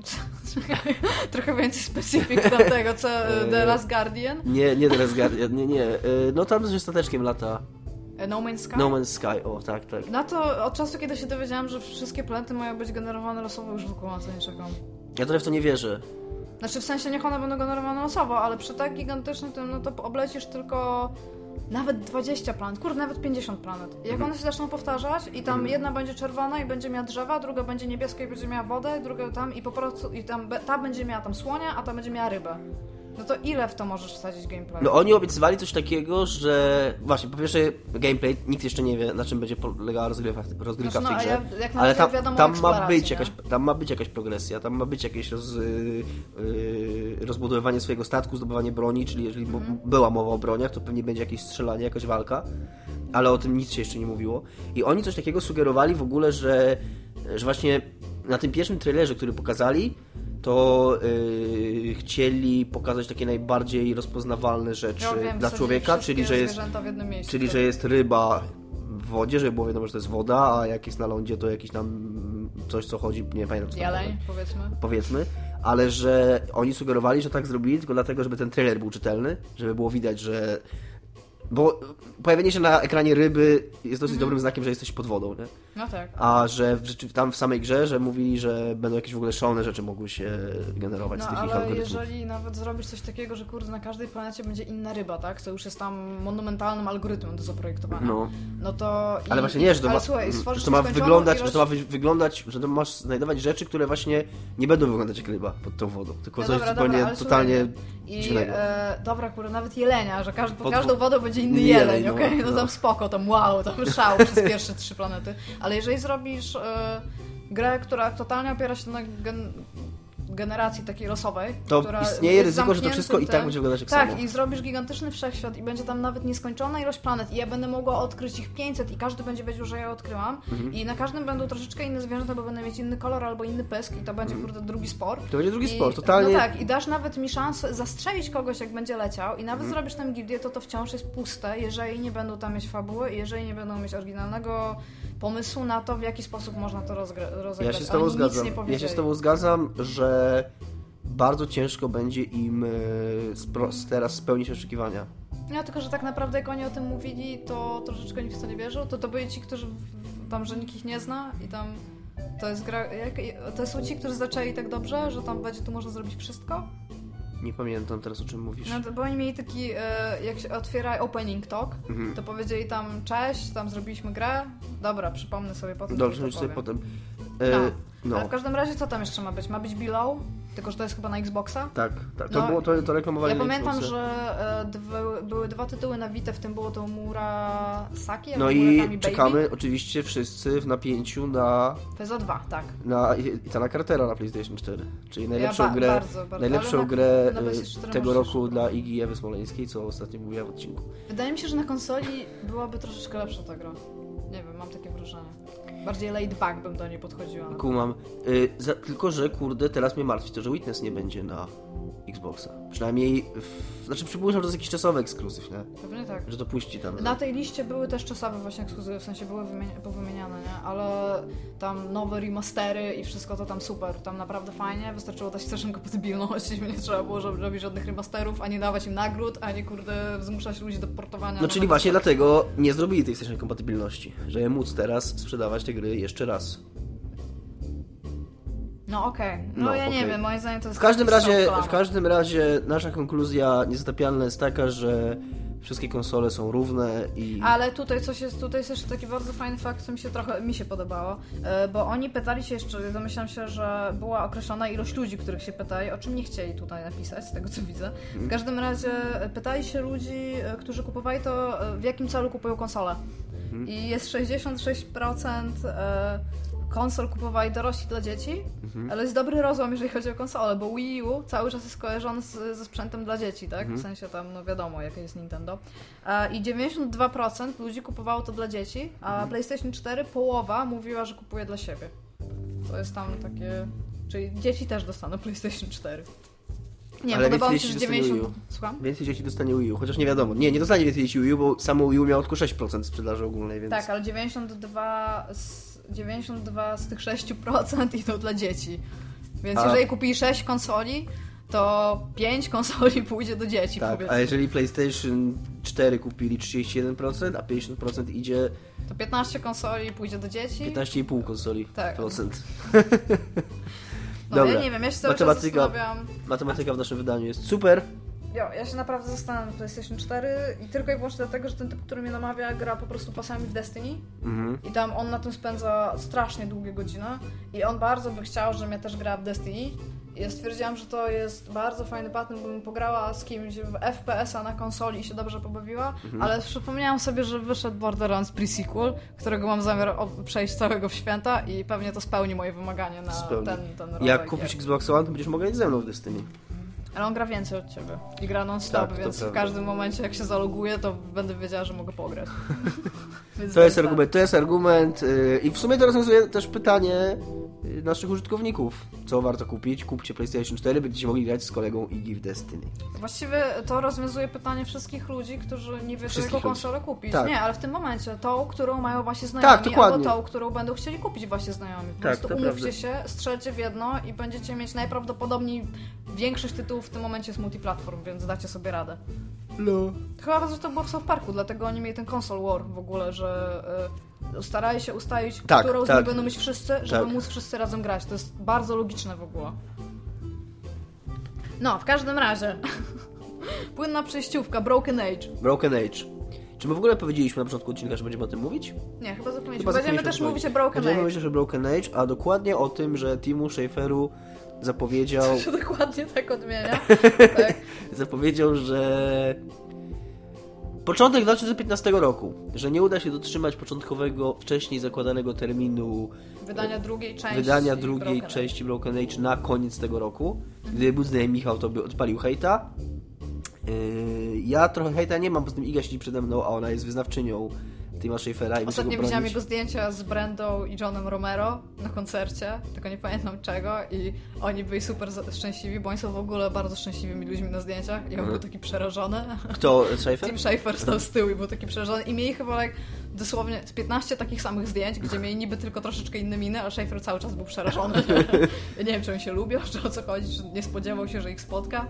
Trochę więcej specyfik do tego, co e, The Last Guardian, Nie, nie The Last Guardian, nie, nie. Y, No tam ze stateczkiem lata e, No Man's Sky. No Man's Sky, o tak, tak. Na to od czasu, kiedy się dowiedziałam, że wszystkie planety mają być generowane losowo, już w ogóle na to nie czekam. Ja trochę w to nie wierzę. Znaczy w sensie niech one będą generowane losowo, ale przy tak gigantycznym tym, no to oblecisz tylko nawet 20 planet, kurde, nawet 50 planet. I jak one się zaczną powtarzać i tam jedna będzie czerwona i będzie miała drzewa, druga będzie niebieska i będzie miała wodę, druga tam i po prostu i tam ta będzie miała tam słonia, a ta będzie miała rybę. No to ile w to możesz wsadzić gameplay? No oni obiecywali coś takiego, że właśnie po pierwsze gameplay, nikt jeszcze nie wie na czym będzie polegała rozgrywka, rozgrywka Znaczy, w tej no, grze. ja- jak ale tam, wiadomo tam ma być nie? jakaś, tam ma być jakaś progresja, tam ma być jakieś roz, yy, rozbudowywanie swojego statku, zdobywanie broni, czyli jeżeli Mhm. była mowa o broniach, to pewnie będzie jakieś strzelanie, jakaś walka. ale o tym nic się jeszcze nie mówiło. I oni coś takiego sugerowali w ogóle, że, że właśnie na tym pierwszym trailerze, który pokazali, to yy, chcieli pokazać takie najbardziej rozpoznawalne rzeczy Ja wiem, dla człowieka, czyli że jest miejscu. Czyli, że jest ryba w wodzie, żeby było wiadomo, że to jest woda, a jak jest na lądzie, to jakiś tam coś, co chodzi, nie pamiętam co Jeleń, powiedzmy. powiedzmy, ale że oni sugerowali, że tak zrobili tylko dlatego, żeby ten trailer był czytelny, żeby było widać, że... Bo pojawienie się na ekranie ryby jest dosyć dobrym znakiem, że jesteś pod wodą, nie? No tak. A że w, tam w samej grze, że mówili, że będą jakieś w ogóle szalone rzeczy mogły się generować No z tych ale algorytmów. jeżeli nawet zrobisz coś takiego, że kurde na każdej planecie będzie inna ryba, tak? Co już jest tam monumentalnym algorytmem do zaprojektowania. No. No to... Ale i- właśnie nie, że to, ale ma, słuchaj, że to ma wyglądać, ilość... że to ma wy- wyglądać, że to masz znajdować rzeczy, które właśnie nie będą wyglądać jak ryba pod tą wodą, tylko No coś dobra, zupełnie dobra, ale totalnie słuchaj, I e, dobra, kurde, nawet jelenia, że każdy, pod Pod- każdą wodą będzie inny jeleń, jeleń, no, okej? No, no. tam spoko, tam wow, tam szał przez pierwsze trzy planety. Ale jeżeli zrobisz e, grę, która totalnie opiera się na gen generacji takiej losowej, To która istnieje jest ryzyko, że to wszystko i tak będzie wyglądać jak Tak, samo. i zrobisz gigantyczny wszechświat i będzie tam nawet nieskończona ilość planet i ja będę mogła odkryć ich 500 i każdy będzie wiedział, że ja odkryłam Mhm. i na każdym będą troszeczkę inne zwierzęta, bo będą mieć inny kolor albo inny pysk i to będzie, Mhm. kurde, drugi spor. To będzie drugi I, sport, totalnie. No tak, i dasz nawet mi szansę zastrzelić kogoś, jak będzie leciał i Mhm. nawet zrobisz tam gildię, to to wciąż jest puste, jeżeli nie będą tam mieć fabuły, jeżeli nie będą mieć oryginalnego pomysłu na to, w jaki sposób można to rozegrać. Ja się z tobą Oni zgadzam. Nic nie Ja się z tobą zgadzam, że bardzo ciężko będzie im e, teraz spełnić oczekiwania. No tylko, że tak naprawdę jak oni o tym mówili, to troszeczkę nikt w to nie wierzył. To to byli ci, którzy tam, że nikt ich nie zna i tam to jest gra... To są ci, którzy zaczęli tak dobrze, że tam będzie tu można zrobić wszystko. Nie pamiętam teraz o czym mówisz. No to, bo oni mieli taki, e, jak się otwiera opening talk, Mhm. to powiedzieli tam cześć, tam zrobiliśmy grę. Dobra, przypomnę sobie potem. Dobrze, sobie potem. E, No. no. Ale w każdym razie co tam jeszcze ma być? Ma być Below, tylko że to jest chyba na Xboxa. Tak, tak. To No, było to, to reklamowali Ja pamiętam, że e, były dwa tytuły na Vita, w tym było to Murasaki, No i czekamy Baby. oczywiście wszyscy w napięciu na, To jest o dwa, tak. na Itana Cartera na PlayStation 4. Czyli najlepszą ja ba- grę, bardzo, bardzo, najlepszą na- grę na y, PlayStation 4 tego roku dla Igi Ewy Smoleńskiej, co ostatnio mówiłem w odcinku. Wydaje mi się, że na konsoli byłaby troszeczkę lepsza ta gra. Nie wiem, mam takie wrażenie. Bardziej laid back bym do niej podchodziła. Kumam. Y, za, tylko, że kurde, teraz mnie martwi to, że Witness nie będzie na Xboxa. Przynajmniej, w, znaczy przypuszczam, że to jest jakiś czasowy ekskluzyw, nie? Pewnie tak. Że to puści tam. Na tej liście były też czasowe właśnie ekskluzywy, w sensie były wymienia- powymieniane, nie? Ale tam nowe remastery i wszystko to tam super, tam naprawdę fajnie, wystarczyło dać też kompatybilność i nie trzeba było żeby robić żadnych remasterów, ani dawać im nagród, ani kurde zmuszać ludzi do portowania. No czyli właśnie sprzętu. dlatego nie zrobili tej wstecznej kompatybilności, żeby móc teraz sprzedawać te gry jeszcze raz. No okej, no, No, ja nie okej. wiem, moim zdaniem to jest W każdym razie, w każdym razie nasza konkluzja niezatapialna jest taka, że wszystkie konsole są równe i Ale tutaj coś jest, tutaj jest jeszcze taki bardzo fajny fakt, co mi się trochę mi się podobało, e, bo oni pytali się jeszcze, domyślam się, że była określona ilość ludzi, których się pytali, o czym nie chcieli tutaj napisać, z tego co widzę. W każdym razie pytali się ludzi, e, którzy kupowali to, e, w jakim celu kupują konsolę. I jest 66% e, konsol kupowali dorośli dla dzieci, ale jest dobry rozłam, jeżeli chodzi o konsolę, bo Wii U cały czas jest kojarzony z, ze sprzętem dla dzieci, tak? W sensie tam, no wiadomo, jakie jest Nintendo. E, I 92% ludzi kupowało to dla dzieci, a PlayStation 4 połowa mówiła, że kupuje dla siebie. To jest tam takie... Czyli dzieci też dostaną PlayStation 4. Nie, Ale podobało mi się, że dzieci dostanie 90... Wii U. Słucham? więcej dzieci dostanie Wii U, chociaż nie wiadomo. Nie, nie dostanie więcej dzieci Wii U, bo samo Wii U miało tylko 6% sprzedaży ogólnej, więc... Tak, ale 92 z, 92 z tych 6% idą dla dzieci. Więc A- jeżeli kupili 6 konsoli, to 5 konsoli pójdzie do dzieci, Tak, powiedzmy. a jeżeli PlayStation 4 kupili 31%, a 50% idzie To 15 konsoli pójdzie do dzieci. 15,5 konsoli. Tak. Procent. No Dobra. ja nie wiem, ja się cały czas Matematyka. zastanawiam. Matematyka w naszym wydaniu jest super. Jo, ja się naprawdę zastanawiam na PlayStation 4 i tylko i wyłącznie dlatego, że ten typ, który mnie namawia, gra po prostu pasami w Destiny Mhm. i tam on na tym spędza strasznie długie godziny i on bardzo by chciał, żebym ja też grała w Destiny ja stwierdziłam, że to jest bardzo fajny patent, bym pograła z kimś w FPS-a na konsoli i się dobrze pobawiła, ale przypomniałam sobie, że wyszedł Borderlands pre-sequel, którego mam zamiar przejść całego w święta i pewnie to spełni moje wymagania na Spełni. ten, ten rodzaj Jak kupisz Xbox One, to będziesz mogła grać ze mną w Destiny. Ale on gra więcej od ciebie. I gra non-stop, Tak, więc w każdym momencie, jak się zaloguję, to będę wiedziała, że mogę pograć. To jest tak. argument, to jest argument yy, i w sumie to rozwiązuje też pytanie yy, naszych użytkowników. Co warto kupić? Kupcie PlayStation 4, będziecie mogli grać z kolegą Iggy w Destiny. Właściwie to rozwiązuje pytanie wszystkich ludzi, którzy nie wiedzą, jaką ludzi. konsolę kupić. Tak. Nie, ale w tym momencie tą, którą mają właśnie znajomi, Tak, dokładnie. albo tą, którą będą chcieli kupić właśnie znajomi. Po Tak, prostu to umówcie prawda. się, strzelcie w jedno i będziecie mieć najprawdopodobniej większość tytułów w tym momencie jest multiplatform, więc dacie sobie radę. No. Chyba że to było w South Parku, dlatego oni mieli ten console war w ogóle, że y, starali się ustalić, Tak, którą z tak. nich będą mieć wszyscy, żeby Tak. móc wszyscy razem grać. To jest bardzo logiczne w ogóle. No, w każdym razie. Płynna przejściówka, Broken Age. Broken Age. Czy my w ogóle powiedzieliśmy na początku odcinka, że będziemy o tym mówić? Nie, chyba zapomnieliśmy. Chyba Będziemy też mówić o Broken Będziemy Age. mówić o Broken Age, a dokładnie o tym, że Timu Schaeferu zapowiedział, To się dokładnie tak odmienia. tak. zapowiedział, że początek 2015 roku, że nie uda się dotrzymać początkowego, wcześniej zakładanego terminu Wydania drugiej części. wydania drugiej Broken części Broken Age na koniec tego roku. Gdyby był z nami Michał, to by odpalił hejta. Yy, ja trochę hejta nie mam, bo z tym Iga siedzi przede mną, a ona jest wyznawczynią Tima Schafera i Ostatnio widziałam jego zdjęcia z Brendą i Johnem Romero na koncercie, tylko nie pamiętam czego i oni byli super szczęśliwi, bo oni są w ogóle bardzo szczęśliwymi ludźmi na zdjęciach i on Mhm. był taki przerażony. Kto? Schaefer? Tim Schafer stał z tyłu i był taki przerażony i mieli chyba like, dosłownie z 15 takich samych zdjęć, gdzie mieli niby tylko troszeczkę inne miny, a Schafer cały czas był przerażony. ja nie wiem, czy oni się lubią, czy o co chodzi, czy nie spodziewał się, że ich spotka.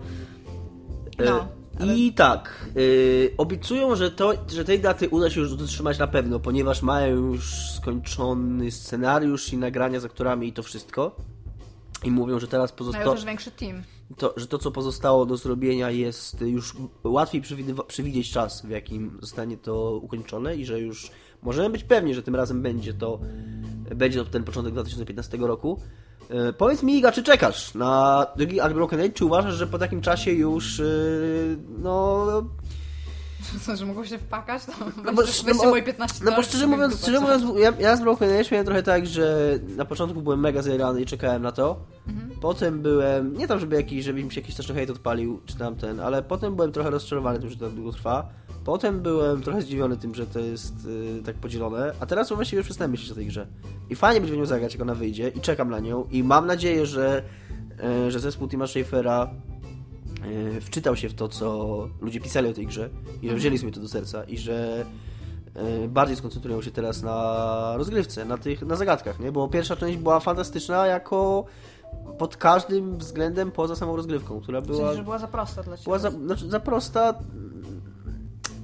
No, E, ale- I tak, yy, obiecują, że, to, że tej daty uda się już dotrzymać na pewno, ponieważ mają już skończony scenariusz i nagrania z aktorami i to wszystko. I mówią, że teraz Mają pozostało, też większy team. to, że to, co pozostało do zrobienia, jest już łatwiej przewidzieć czas, w jakim zostanie to ukończone, i że już możemy być pewni, że tym razem będzie to, będzie to ten początek 2015 roku. E, powiedz mi, Iga, czy czekasz na drugi akt Broken Age? Czy uważasz, że po takim czasie już, e, no, Co, że mogą się wpakać? To no, no, sz- weźcie no, moje 15 no bo szczerze mówiąc, szczerze mówiąc ja, ja z Broken miałem trochę tak, że na początku byłem mega zajarany i czekałem na to. Mhm. Potem byłem, nie tam, żeby, jakiś, żeby mi się jakiś straszny hejt odpalił, czy tam ten, ale potem byłem trochę rozczarowany tym, że to tak długo trwa. Potem byłem trochę zdziwiony tym, że to jest y, tak podzielone, a teraz właściwie już przestałem myśleć o tej grze. I fajnie będzie w nią zagrać, jak ona wyjdzie i czekam na nią i mam nadzieję, że, y, że zespół Tima Schafera wczytał się w to, co ludzie pisali o tej grze i że wzięli sobie to do serca i że y, bardziej skoncentrują się teraz na rozgrywce, na tych, na zagadkach, nie? Bo pierwsza część była fantastyczna jako pod każdym względem poza samą rozgrywką, która była, sensie, że była za prosta dla ciebie. była za, znaczy za prosta.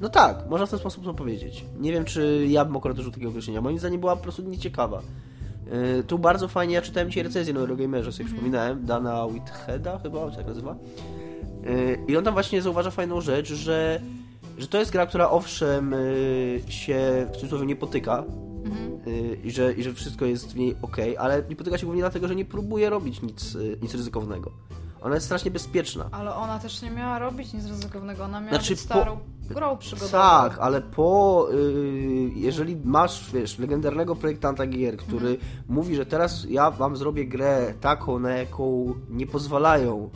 No tak, można w ten sposób to powiedzieć. Nie wiem, czy ja bym akurat użył takiego określenia. Moim zdaniem była po prostu nieciekawa. Yy, tu bardzo fajnie, ja czytałem dzisiaj recenzję na Eurogamerze, sobie przypominałem, Dana Whitheada chyba, się tak nazywa. Yy, I on tam właśnie zauważa fajną rzecz, że, że to jest gra, która owszem yy, się w cudzysłowie nie potyka, yy, i że, i że wszystko jest w niej ok, ale nie potyka się głównie dlatego, że nie próbuje robić nic, yy, nic ryzykownego. Ona jest strasznie bezpieczna. Ale ona też nie miała robić nic ryzykownego, ona miała Znaczy, być starą grą przygodową. Tak, ale po. y, jeżeli masz, wiesz, legendarnego projektanta gier, który Mhm. mówi, że teraz ja wam zrobię grę taką, na jaką nie pozwalają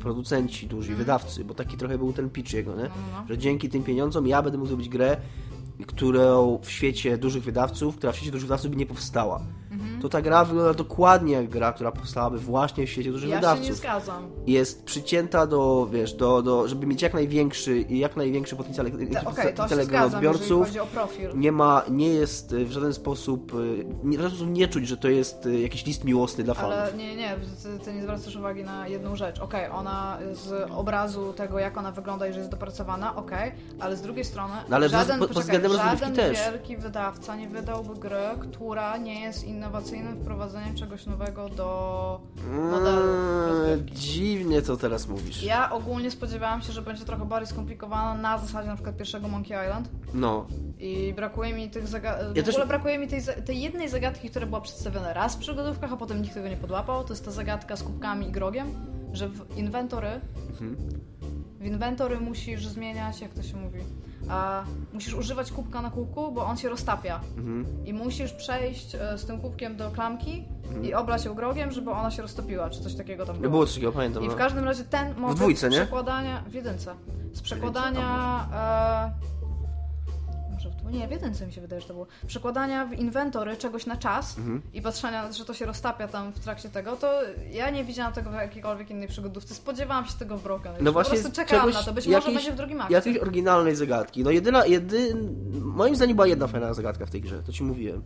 producenci duzi, wydawcy, bo taki trochę był ten pitch jego, nie? No. Że dzięki tym pieniądzom ja będę mógł zrobić grę, którą w świecie dużych wydawców, która w świecie dużych wydawców by nie powstała. Mhm. To ta gra wygląda dokładnie jak gra, która powstałaby właśnie w świecie dużych Ja się wydawców nie zgadzam. jest przycięta do, wiesz, do, do, żeby mieć jak największy i jak największy potencjał, to się potencjał jeżeli odbiorców. chodzi o profil. Nie ma, nie jest y, w żaden sposób, y, w żaden sposób nie czuć, że to jest y, jakiś list miłosny dla fanów. Ale nie, nie, ty, ty nie zwracasz uwagi na jedną rzecz. Okej, ona z obrazu tego, jak ona wygląda i że jest dopracowana, okej, ale z drugiej strony No ale żaden, pod poczekaj, żaden też. wielki wydawca nie wydałby gry, która nie jest innowacyjnym wprowadzeniem czegoś nowego do modelu Mm, rozgrywki. dziwnie to teraz mówisz. Ja ogólnie spodziewałam się, że będzie trochę bardziej skomplikowana na zasadzie na przykład pierwszego Monkey Island No, i brakuje mi tych zagadek. Ja w też- ogóle brakuje mi tej, tej jednej zagadki, która była przedstawiona raz w przygodówkach, a potem nikt tego nie podłapał. To jest ta zagadka z kubkami i grogiem, że w inwentory Mhm. w inwentory musisz zmieniać, jak to się mówi, a, musisz używać kubka na kubku, bo on się roztapia. Mhm. I musisz przejść e, z tym kubkiem do klamki i oblać ją grogiem, żeby ona się roztopiła, czy coś takiego tam było. Było coś takiego, pamiętam. I w No. każdym razie ten motyw dwójce, z nie? przekładania... W jedynce. Z przekładania... E, w dwu- nie, w jedynce mi się wydaje, że to było. Przekładania w inwentory czegoś na czas Mhm. i patrzenia, że to się roztapia tam w trakcie tego, to ja nie widziałam tego w jakiejkolwiek innej przygodówce. Spodziewałam się tego w Broken. No po właśnie prostu czekałam czegoś, na to. Być jakiejś, może będzie w drugim akcie. jakiejś oryginalnej zagadki. No jedyna, jedy... moim zdaniem była jedna fajna zagadka w tej grze, to ci mówiłem.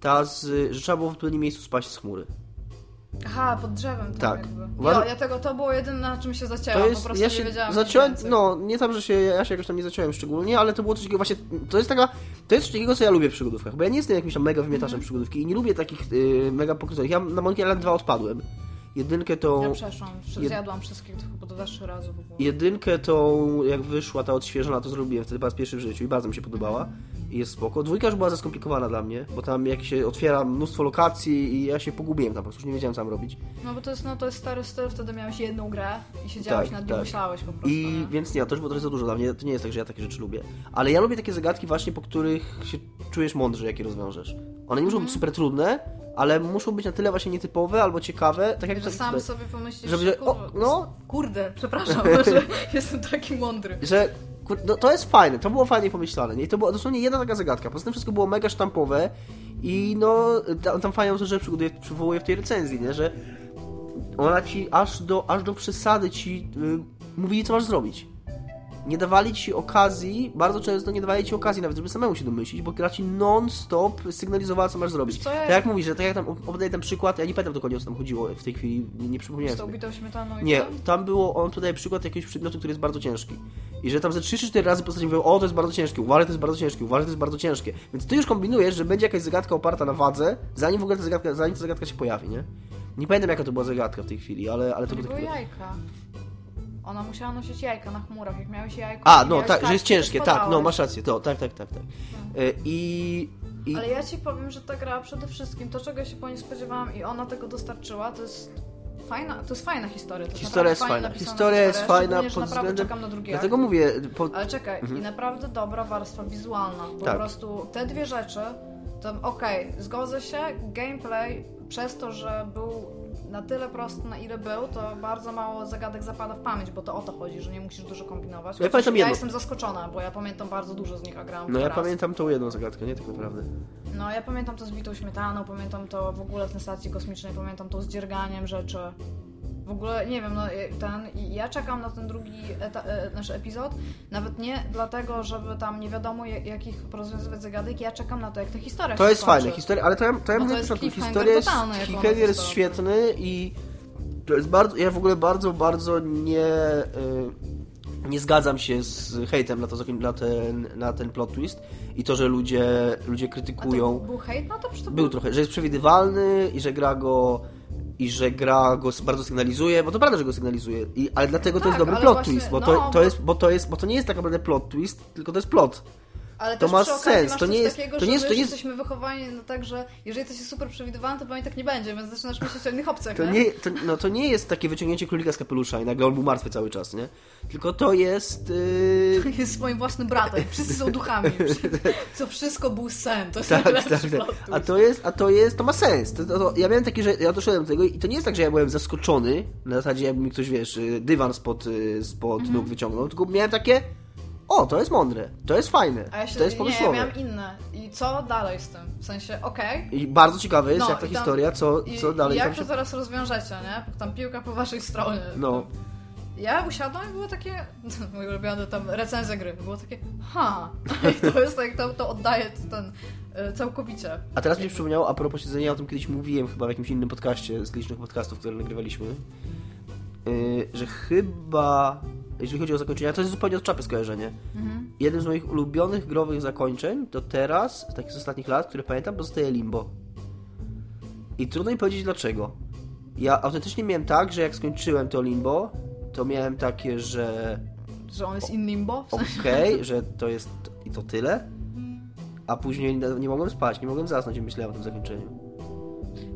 Ta, z, że trzeba było w odpowiednim miejscu spaść z chmury. Aha, pod drzewem. Tak. Jakby. Uważam- Ja, ja tego, to było jedyne, na czym się zacięłam. To jest, po prostu ja nie się wiedziałam. zaciąłem, no nie tam, że się, ja się jakoś tam nie zaciąłem szczególnie, ale to było coś takiego właśnie, to jest taka, to jest coś takiego, co ja lubię w przygodówkach, bo ja nie jestem jakimś tam mega wymiataczem Mhm. przygodówki i nie lubię takich y, mega pokrytowych. Ja na Monkey Island 2 odpadłem. Jedynkę to... Ja przeszłam, Jed- zjadłam wszystkich, to chyba do trzy razy w ogóle. Jedynkę tą, jak wyszła ta odświeżona, to zrobiłem wtedy po raz pierwszy w życiu i bardzo mi się podobała. I jest spoko. Dwójka już była za skomplikowana dla mnie, bo tam jak się otwiera mnóstwo lokacji i ja się pogubiłem tam po prostu, już nie wiedziałem co mam robić. No bo to jest, no, to jest stary styl, wtedy miałeś jedną grę i siedziałeś Tak, nad nią, tak. myślałeś po prostu. I nie? więc nie, to już było trochę za dużo dla mnie. To nie jest tak, że ja takie rzeczy lubię. Ale ja lubię takie zagadki właśnie, po których się czujesz mądrze, jakie rozwiążesz. One nie muszą Mhm. być super trudne, ale muszą być na tyle właśnie nietypowe albo ciekawe, tak jak Że sam sobie pomyślisz, Żeby- że o, no. kurde, przepraszam, że jestem taki mądry. że no, to jest fajne, to było fajnie pomyślane. Nie? I to była dosłownie jedna taka zagadka. Poza tym wszystko było mega sztampowe i no tam, tam fajną rzecz przygotuje- przywołuje w tej recenzji, nie? że ona ci aż do, aż do przesady ci y, mówili, co masz zrobić. Nie dawali ci okazji, bardzo często nie dawali ci okazji nawet, żeby samemu się domyślić, bo gra ci non-stop sygnalizowała, co masz zrobić. Co Tak jak mówisz, że tak jak tam opodaję ten przykład, ja nie pamiętam dokładnie o co tam chodziło w tej chwili, nie, nie Z przypomniałem tą bitą śmietaną i Nie, tym? tam było, on tutaj przykład jakiegoś przedmiotu, który jest bardzo ciężki. I że tam ze 3 czy 4 razy postaci mówią, o to jest bardzo ciężkie, uważaj, to jest bardzo ciężkie, uważaj, to jest bardzo ciężkie. Więc ty już kombinujesz, że będzie jakaś zagadka oparta na wadze, zanim w ogóle ta zagadka, zanim ta zagadka się pojawi, nie? Nie pamiętam jaka to była zagadka w tej chwili, ale, ale to było takie... jajka. Ona musiała nosić jajka na chmurach, jak miałeś jajko. A, no tak, że jest ciężkie, tak, no masz rację, to, tak, tak, tak, tak. Y, I... i Ale ja ci powiem, że ta gra przede wszystkim, to czego się po niej spodziewałam i ona tego dostarczyła, to jest fajna, to jest fajna historia. To historia jest fajna, napisana historia jest fajna pod naprawdę czekam na drugi Dlatego akt. mówię, po... Ale czekaj, i naprawdę dobra warstwa wizualna. Bo Tak. po prostu te dwie rzeczy, to okej, zgodzę się, gameplay przez to, że był na tyle prosty, na ile był, to bardzo mało zagadek zapada w pamięć, bo to o to chodzi, że nie musisz dużo kombinować. Ja pamiętam ja jedno. jestem zaskoczona, bo ja pamiętam bardzo dużo z nich, a grałam No ja raz. pamiętam tą jedną zagadkę, nie tak naprawdę. No ja pamiętam to z bitą śmietaną, pamiętam to w ogóle na stacji kosmicznej, pamiętam to z dzierganiem rzeczy. W ogóle nie wiem, no ten, i ja czekam na ten drugi eta, e, nasz epizod, nawet nie dlatego, żeby tam nie wiadomo jak- jakich rozwiązywać zagadek, ja czekam na to, jak ta historia To jest fajne, historia, ale to ja, to ja to mówię jest początku, cliffhanger historia jest, cliffhanger jest została. świetny i to jest bardzo, ja w ogóle bardzo, bardzo nie, y, nie zgadzam się z hejtem na, to, na, ten, na ten plot twist i to, że ludzie, ludzie A to krytykują. był, hejt na to? Czy to Był był trochę, że jest przewidywalny i że gra go i że gra go bardzo sygnalizuje, bo to prawda, że go sygnalizuje, I, ale dlatego to tak, jest dobry ale plot właśnie- twist, bo, no, to, to, jest, bo, to jest, bo to nie jest tak naprawdę plot twist, tylko to jest plot. Ale to też ma sens, to nie jest- takiego, to że nie jest- to nie jest- jesteśmy wychowani no tak, że jeżeli coś jest super przewidywalne, to pewnie tak nie będzie, więc zaczynasz myśleć o innych opcjach, To nie, to, no, to nie jest takie wyciągnięcie królika z kapelusza i nagle on był martwy cały czas, nie? Tylko to jest... Yy... jest swoim własnym bratem. Wszyscy są duchami. Co wszystko był sen. To jest Tak, tak, tak. plot A to jest, a to jest, to ma sens. To, to, to, ja miałem taki, że ja doszedłem do tego i to nie jest tak, że ja byłem zaskoczony, na zasadzie jakby mi ktoś, wiesz, y, dywan spod, y, spod Mhm. nóg wyciągnął, tylko miałem takie, o, to jest mądre, to jest fajne, A ja się, to jest nie, ja pomysłowe. miałam inne. I co dalej z tym? W sensie, okej. I bardzo ciekawe jest, No, jak ta tam- historia, co, I, co dalej i jak tam to się... teraz rozwiążecie, nie? Tam piłka po waszej stronie. No. Ja usiadłam i było takie, mój ulubiony tam recenzja gry, było takie, ha, i to jest tak, to, to oddaje ten y, całkowicie. A teraz mi się przypomniało, a propos siedzenia, o tym kiedyś mówiłem chyba w jakimś innym podcaście z licznych podcastów, które nagrywaliśmy, yy, że chyba, jeżeli chodzi o zakończenia, to jest zupełnie od czapy skojarzenie. Mhm. Jednym z moich ulubionych growych zakończeń do teraz, z takich z ostatnich lat, które pamiętam, pozostaje Limbo. I trudno mi powiedzieć dlaczego. Ja autentycznie miałem tak, że jak skończyłem to Limbo, to miałem takie, że Że on jest in limbo. W sensie, okej, że to jest i to tyle, a później nie mogłem spać, nie mogłem zasnąć i myślałem o tym zakończeniu.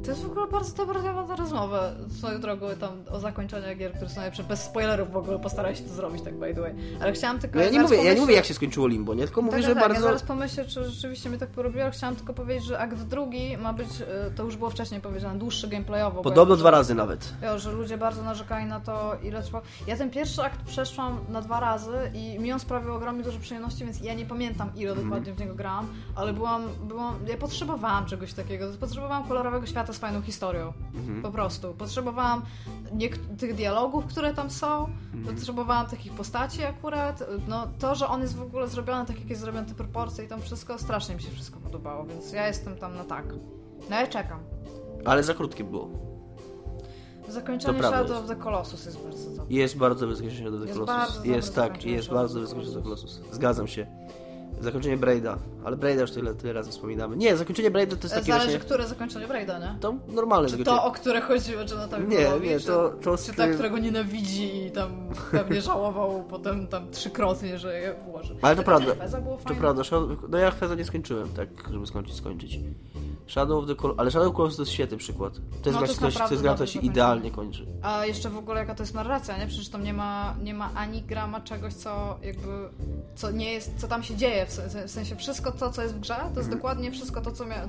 To jest w ogóle bardzo dobra temat na rozmowę. Swoją drogą tam o zakończeniu gier, które są najlepsze. Bez spoilerów w ogóle postaraj się to zrobić, tak by the way. Ale chciałam tylko... No ja nie mówię, ja nie mówię jak się skończyło Limbo, nie? Tylko mówię, tak, że tak, tak. bardzo... Ja zaraz pomyślę, czy rzeczywiście mi tak porobiło. ale Chciałam tylko powiedzieć, że akt drugi ma być, e, to już było wcześniej powiedziane, dłuższy gameplayowo. Podobno ja- dwa razy nawet. Jo, że ludzie bardzo narzekali na to, ile trwa. Ja ten pierwszy akt przeszłam na dwa razy i mi on sprawił ogromnie dużo przyjemności, więc ja nie pamiętam, ile dokładnie w niego grałam, ale byłam, byłam. Ja potrzebowałam czegoś takiego. Potrzebowałam kolorowego świata z fajną historią. Mhm. Po prostu. Potrzebowałam tych dialogów, które tam są. Mhm. Potrzebowałam takich postaci akurat. No to, że on jest w ogóle zrobiony tak, jak jest zrobione te proporcje i tam wszystko, strasznie mi się wszystko podobało, więc ja jestem tam na tak. No ja czekam. Ale za krótkie było. Zakończenie Shadow of the Colossus jest bardzo dobre. Jest bardzo wyskoczenie do The Jest Colossus. Jest dobre tak, jest Shadow bardzo of the wyskoczenie do Colossus. Colossus. Zgadzam się. Zakończenie Braida. Ale Braida już tyle, tyle razy wspominamy. Nie, zakończenie Braida to jest takie Zależy, właśnie... które zakończenie Braida, nie? To normalne Czy zakończenie. to, o które chodziło Jonathan Nie, nie, to- to Czy ta, którego nienawidzi i tam pewnie żałował potem tam trzykrotnie, że je włoży. Ale to prawda. To prawda, no ja Feza nie skończyłem, tak, żeby skończyć, skończyć. Shadow of the Col... Ale Shadow of the Colossus to jest świetny przykład. To jest No, to właśnie jest coś, co naprawdę jest gra, to się idealnie kończy. A jeszcze w ogóle jaka to jest narracja, nie? Przecież tam nie ma, nie ma ani grama czegoś, co jakby, co nie jest, co tam się dzieje, w sensie, wszystko to, co jest w grze, to Mhm. jest dokładnie wszystko to, co miał,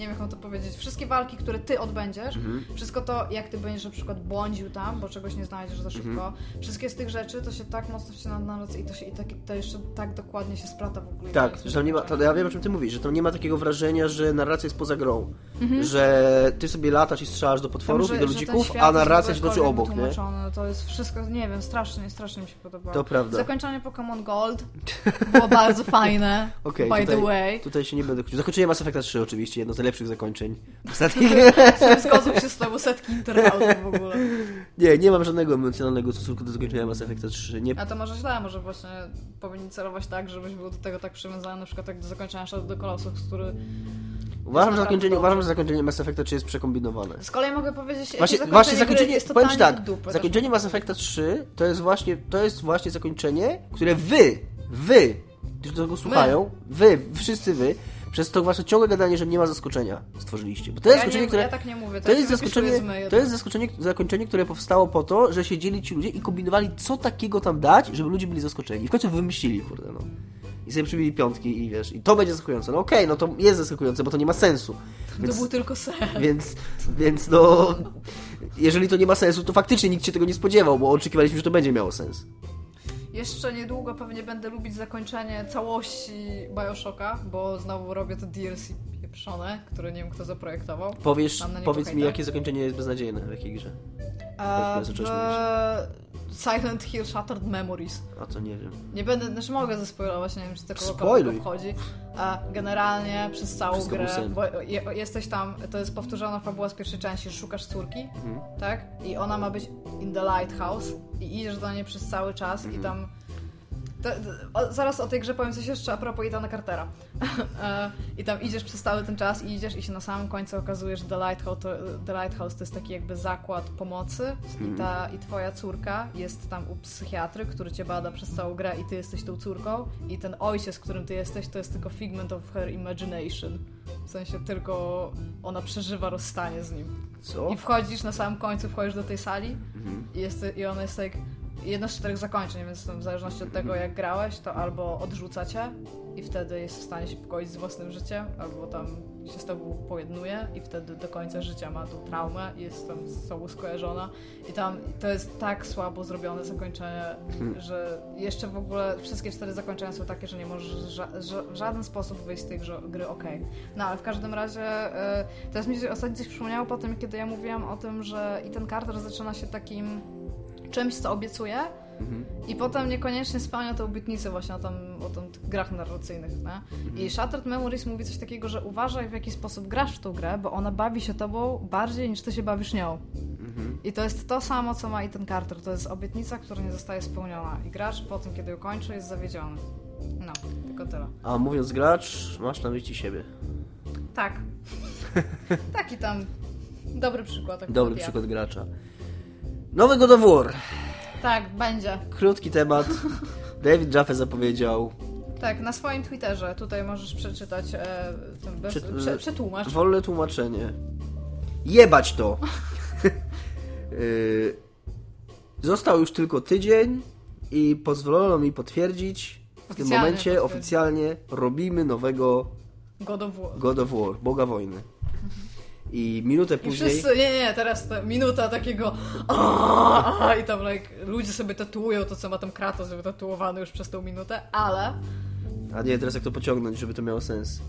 nie wiem jak mam to powiedzieć, wszystkie walki, które ty odbędziesz, Mhm. wszystko to, jak ty będziesz na przykład błądził tam, bo czegoś nie znajdziesz za szybko, Mhm. wszystkie z tych rzeczy, to się tak mocno wcina na narrację i to się i tak, to jeszcze tak dokładnie się splata w ogóle. Tak, że tam nie ma, to ja wiem o czym ty mówisz, że tam nie ma takiego wrażenia, że narracja jest poza grą. Że ty sobie latasz i strzelasz do Mhm. Tam, potworów że- i do ludzików, a narracja się toczy obok, nie? To jest wszystko, nie wiem, strasznie, strasznie mi się podobało. To prawda. Zakończenie Pokémon Gold było bardzo fajne, Okej, by tutaj, the way. tutaj się nie będę. Zakończenie Mass Effecta 3 oczywiście, jedno z najlepszych zakończeń. Ostatnich... Zgodzą się z tobą setki internautów w ogóle. nie, nie mam żadnego emocjonalnego stosunku do zakończenia Mass Effecta 3. Nie, A to może źle, może właśnie powinni celować tak, żebyś był do tego tak przywiązany, na przykład jak do zakończenia Shadow the Colossus, który... uważam, że zakończenie, uważam, że zakończenie Mass Effecta 3 jest przekombinowane. Z kolei mogę powiedzieć, Właśnie, zakończenie właśnie zakończenie, jest powiem ci tak, do dupy. zakończenie Mass Effecta 3 to jest właśnie, to jest właśnie zakończenie, które wy, wy, którzy tego słuchają, wy, wszyscy wy, przez to wasze ciągłe gadanie, że nie ma zaskoczenia stworzyliście. Bo to jest ja, zaskoczenie, nie, które... ja tak nie mówię, to, To ja jest, zaskoczenie, to jest zaskoczenie, zakończenie, które powstało po to, że siedzieli ci ludzie i kombinowali, co takiego tam dać, żeby ludzie byli zaskoczeni. I w końcu wymyślili, kurde, no. I sobie przybili piątki i wiesz, i to będzie zaskakujące. No okej, no to jest zaskakujące, bo to nie ma sensu. To Więc, był tylko sen. więc, więc no, jeżeli to nie ma sensu, to faktycznie nikt się tego nie spodziewał, bo oczekiwaliśmy, że to będzie miało sens. Jeszcze niedługo pewnie będę lubić zakończenie całości Bioshocka, bo znowu robię to DLC pieprzone, które nie wiem kto zaprojektował. Powiesz, powiedz mi, jakie zakończenie jest beznadziejne w jakiej grze. A zacząłeś w Silent Hill Shattered Memories. A to nie wiem. Nie będę, znaczy mogę zaspoilować, nie wiem czy kogokolwiek Spoiluj. obchodzi. A generalnie przez całą Wszystko grę, bo je, jesteś tam, to jest powtórzona fabuła z pierwszej części, że szukasz córki, Mhm. tak? I ona ma być in the lighthouse i idziesz do niej przez cały czas Mhm. i tam... To, o, zaraz o tej grze powiem coś jeszcze a propos Itana Cartera. E, I tam idziesz przez cały ten czas i idziesz i się na samym końcu okazuje, że The Lighthouse to, The Lighthouse to jest taki jakby zakład pomocy i, ta, i twoja córka jest tam u psychiatry, który cię bada przez całą grę i ty jesteś tą córką i ten ojciec, którym ty jesteś, to jest tylko figment of her imagination. W sensie tylko ona przeżywa rozstanie z nim. Co? I wchodzisz na samym końcu, wchodzisz do tej sali Mhm. i, jest, i ona jest tak jedno z czterech zakończeń, więc w zależności od tego jak grałeś, to albo odrzuca cię i wtedy jest w stanie się pogodzić z własnym życiem, albo tam się z tobą pojednuje i wtedy do końca życia ma tą traumę i jest tam z sobą skojarzona i tam to jest tak słabo zrobione zakończenie, że jeszcze w ogóle wszystkie cztery zakończenia są takie, że nie możesz ża- w żaden sposób wyjść z tej gry ok. No ale w każdym razie e, teraz mi się ostatnio coś przypomniało po tym, kiedy ja mówiłam o tym, że i ten Carter zaczyna się takim czymś, co obiecuje Mhm. i potem niekoniecznie spełnia tę obietnicę właśnie o, tam, o tam tych grach narracyjnych, nie? I Shattered Memories mówi coś takiego, że uważaj w jaki sposób grasz w tą grę, bo ona bawi się tobą bardziej niż ty się bawisz nią. Mhm. I to jest to samo, co ma i ten Carter. To jest obietnica, która nie zostaje spełniona. I gracz po tym, kiedy ją kończy, jest zawiedziony. No, tylko tyle. A mówiąc gracz, masz na myśli siebie. Tak. Taki tam dobry przykład. Dobry ja. przykład gracza. Nowy God of War. Tak, będzie. Krótki temat. David Jaffe zapowiedział. Tak, na swoim Twitterze. Tutaj możesz przeczytać, e, ten bez, prze, przetłumacz. Wolne tłumaczenie. Jebać to! Y, Został już tylko tydzień i pozwolono mi potwierdzić w tym momencie oficjalnie robimy nowego God of War. God of War, Boga Wojny. I minutę I później... wszyscy, nie, nie, teraz ta minuta takiego "Aaaa", i tam like, ludzie sobie tatuują to, co ma tam Kratos wytatuowany już przez tą minutę, ale A nie, teraz jak to pociągnąć, żeby to miało sens.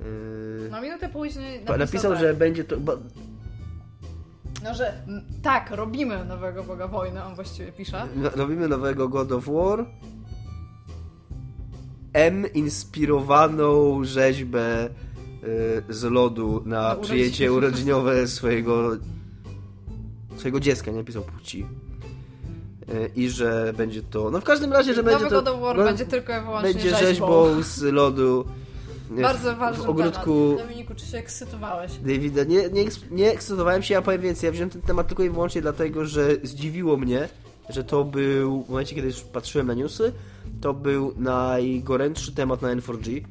Yy... na minutę później napisał, Napisał, tak, że będzie to. Bo, no, że tak, robimy nowego Boga Wojny, on właściwie pisze. no- robimy nowego God of War. M inspirowaną rzeźbę z lodu na Na przyjęcie urodziny. urodziniowe swojego swojego dziecka, nie napisał płci. Yy, I że będzie to. No w każdym razie, że będzie Nowy. God of War no, będzie tylko i wyłącznie będzie rzeźbą. rzeźbą z lodu. Bardzo ważny w ogródku. temat. Dominiku, czy się ekscytowałeś? Davida, nie, nie, nie ekscytowałem się, ja powiem więcej. Ja wziąłem ten temat tylko i wyłącznie dlatego, że zdziwiło mnie, że to był, w momencie kiedy już patrzyłem na newsy, to był najgorętszy temat na N4G.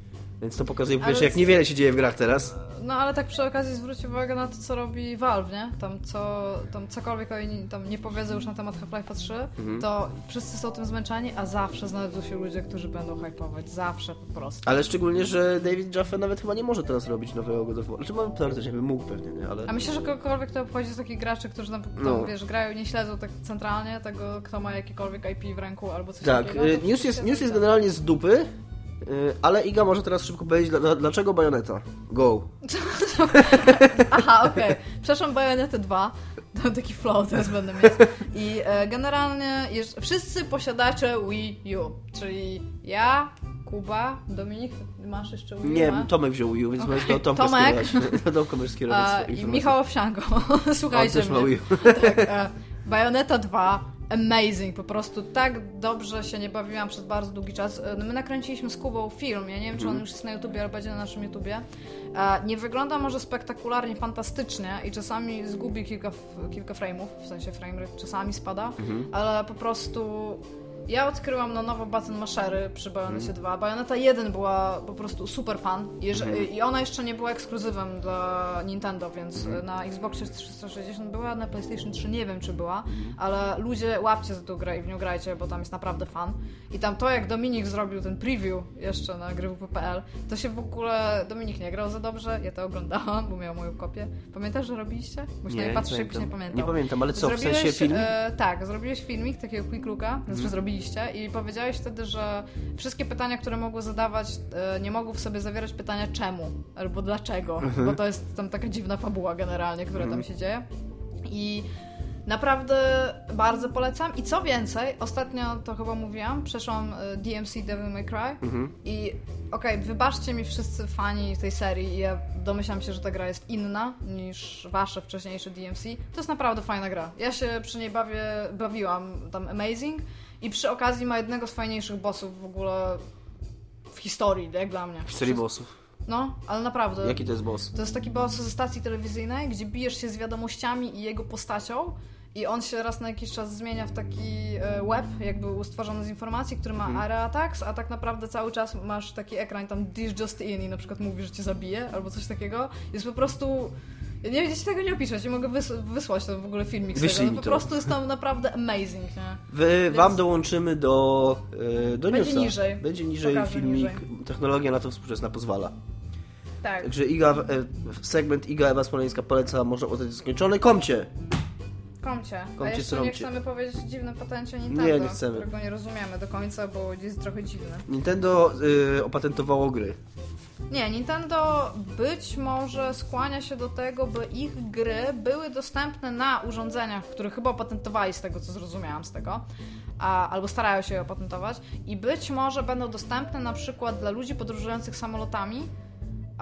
Więc to pokazuje po pierwsze, jak niewiele się dzieje w grach teraz. No ale tak przy okazji zwróć uwagę na to, co robi Valve, nie? Tam, co, tam cokolwiek oni tam nie powiedzą już na temat Half-Life'a 3, Mhm. to wszyscy są tym zmęczeni, a zawsze znajdą się ludzie, którzy będą hypować. Zawsze po prostu. Ale szczególnie, że David Jaffe nawet chyba nie może teraz robić nowego God of War. Znaczy, teoretycznie by mógł pewnie, nie? Ale... A myślę, że kogokolwiek to obchodzi z takich graczy, którzy tam, tam No. wiesz, grają, nie śledzą tak centralnie tego, kto ma jakikolwiek IP w ręku albo coś Tak, takiego. to news jest, news jest generalnie z dupy, ale Iga może teraz szybko powiedzieć, dla- dla- dlaczego Bajoneta. Go. Aha, okej. Przepraszam, Bayonetta 2. To taki flow teraz będę mieć. I e, generalnie jeż, wszyscy posiadacze Wii U, czyli ja, Kuba, Dominik, masz jeszcze Wii U? Nie, ma? Tomek wziął Wii U, więc Okej. możesz do Tomka Tomek. skierować. Do Tomka możesz skierować I. Michał Owsianko. On Słuchajcie też ma mnie. Wii U. Tak, e, Bayonetta 2, amazing, po prostu tak dobrze się nie bawiłam przez bardzo długi czas. E, My nakręciliśmy z Kubą film, ja nie wiem, czy Mhm. on już jest na YouTubie, ale będzie na naszym YouTubie. E, Nie wygląda może spektakularnie, fantastycznie i czasami zgubi kilka, kilka frame'ów, w sensie framerate czasami spada, Mhm. ale po prostu... Ja odkryłam na nowo Button Mashery przy Mhm. Bayonecie 2. Bayonetta 1 była po prostu super fan Mhm. i ona jeszcze nie była ekskluzywem dla Nintendo, więc Mhm. na Xboxie 360 była, na PlayStation 3 nie wiem czy była, Mhm. ale ludzie łapcie za tą grę i w nią grajcie, bo tam jest naprawdę fan. I tam to jak Dominik zrobił ten preview jeszcze na grywp.pl, to się w ogóle Dominik nie grał za dobrze, ja to oglądałam, bo miał moją kopię. Pamiętasz, że robiliście? Bo już nie, patrzysz, nie pamiętał. Nie pamiętam, ale co, w Zrobiłeś, sensie film? E, tak, zrobiłeś filmik, takiego quick looka, znaczy Mhm. I powiedziałeś wtedy, że wszystkie pytania, które mogły zadawać, e, nie mogły w sobie zawierać pytania czemu albo dlaczego, Mhm. bo to jest tam taka dziwna fabuła generalnie, która tam się dzieje. I naprawdę bardzo polecam. I co więcej, ostatnio to chyba mówiłam, przeszłam e, DMC Devil May Cry Mhm. i okej, wybaczcie mi wszyscy fani tej serii, ja domyślam się, że ta gra jest inna niż wasze wcześniejsze DMC. To jest naprawdę fajna gra. Ja się przy niej bawię, bawiłam tam amazing i przy okazji ma jednego z fajniejszych bossów w ogóle w historii, jak dla mnie. Historii bossów. No, ale naprawdę. Jaki to jest boss? To jest taki boss ze stacji telewizyjnej, gdzie bijesz się z wiadomościami i jego postacią. I on się raz na jakiś czas zmienia w taki e, web, jakby stworzony z informacji, który ma Mhm. area attacks, a tak naprawdę cały czas masz taki ekran tam this just in i na przykład mówi, że cię zabije albo coś takiego. Jest po prostu... Ja nie wiem, ci tego nie opiszę, ci mogę wys- wysłać to w ogóle filmik z tego. No, po prostu jest tam naprawdę amazing, nie? Wy, Więc- Wam dołączymy do, e, do Będzie newsa. niżej. Będzie niżej Pokażę filmik. niżej. Technologia na to współczesna pozwala. Tak. Także Iga, e, segment Iga Ewa Smoleńska poleca, można uznać skończony. Komcie! Komcie. A Komcie, jeszcze nie chcemy powiedzieć o dziwnym patencie Nintendo, Nie, nie chcemy. którego nie rozumiemy do końca, bo jest trochę dziwny. Nintendo y, opatentowało gry. Nie, Nintendo być może skłania się do tego, by ich gry były dostępne na urządzeniach, które chyba opatentowali z tego, co zrozumiałam z tego, a, albo starają się je opatentować i być może będą dostępne na przykład dla ludzi podróżujących samolotami,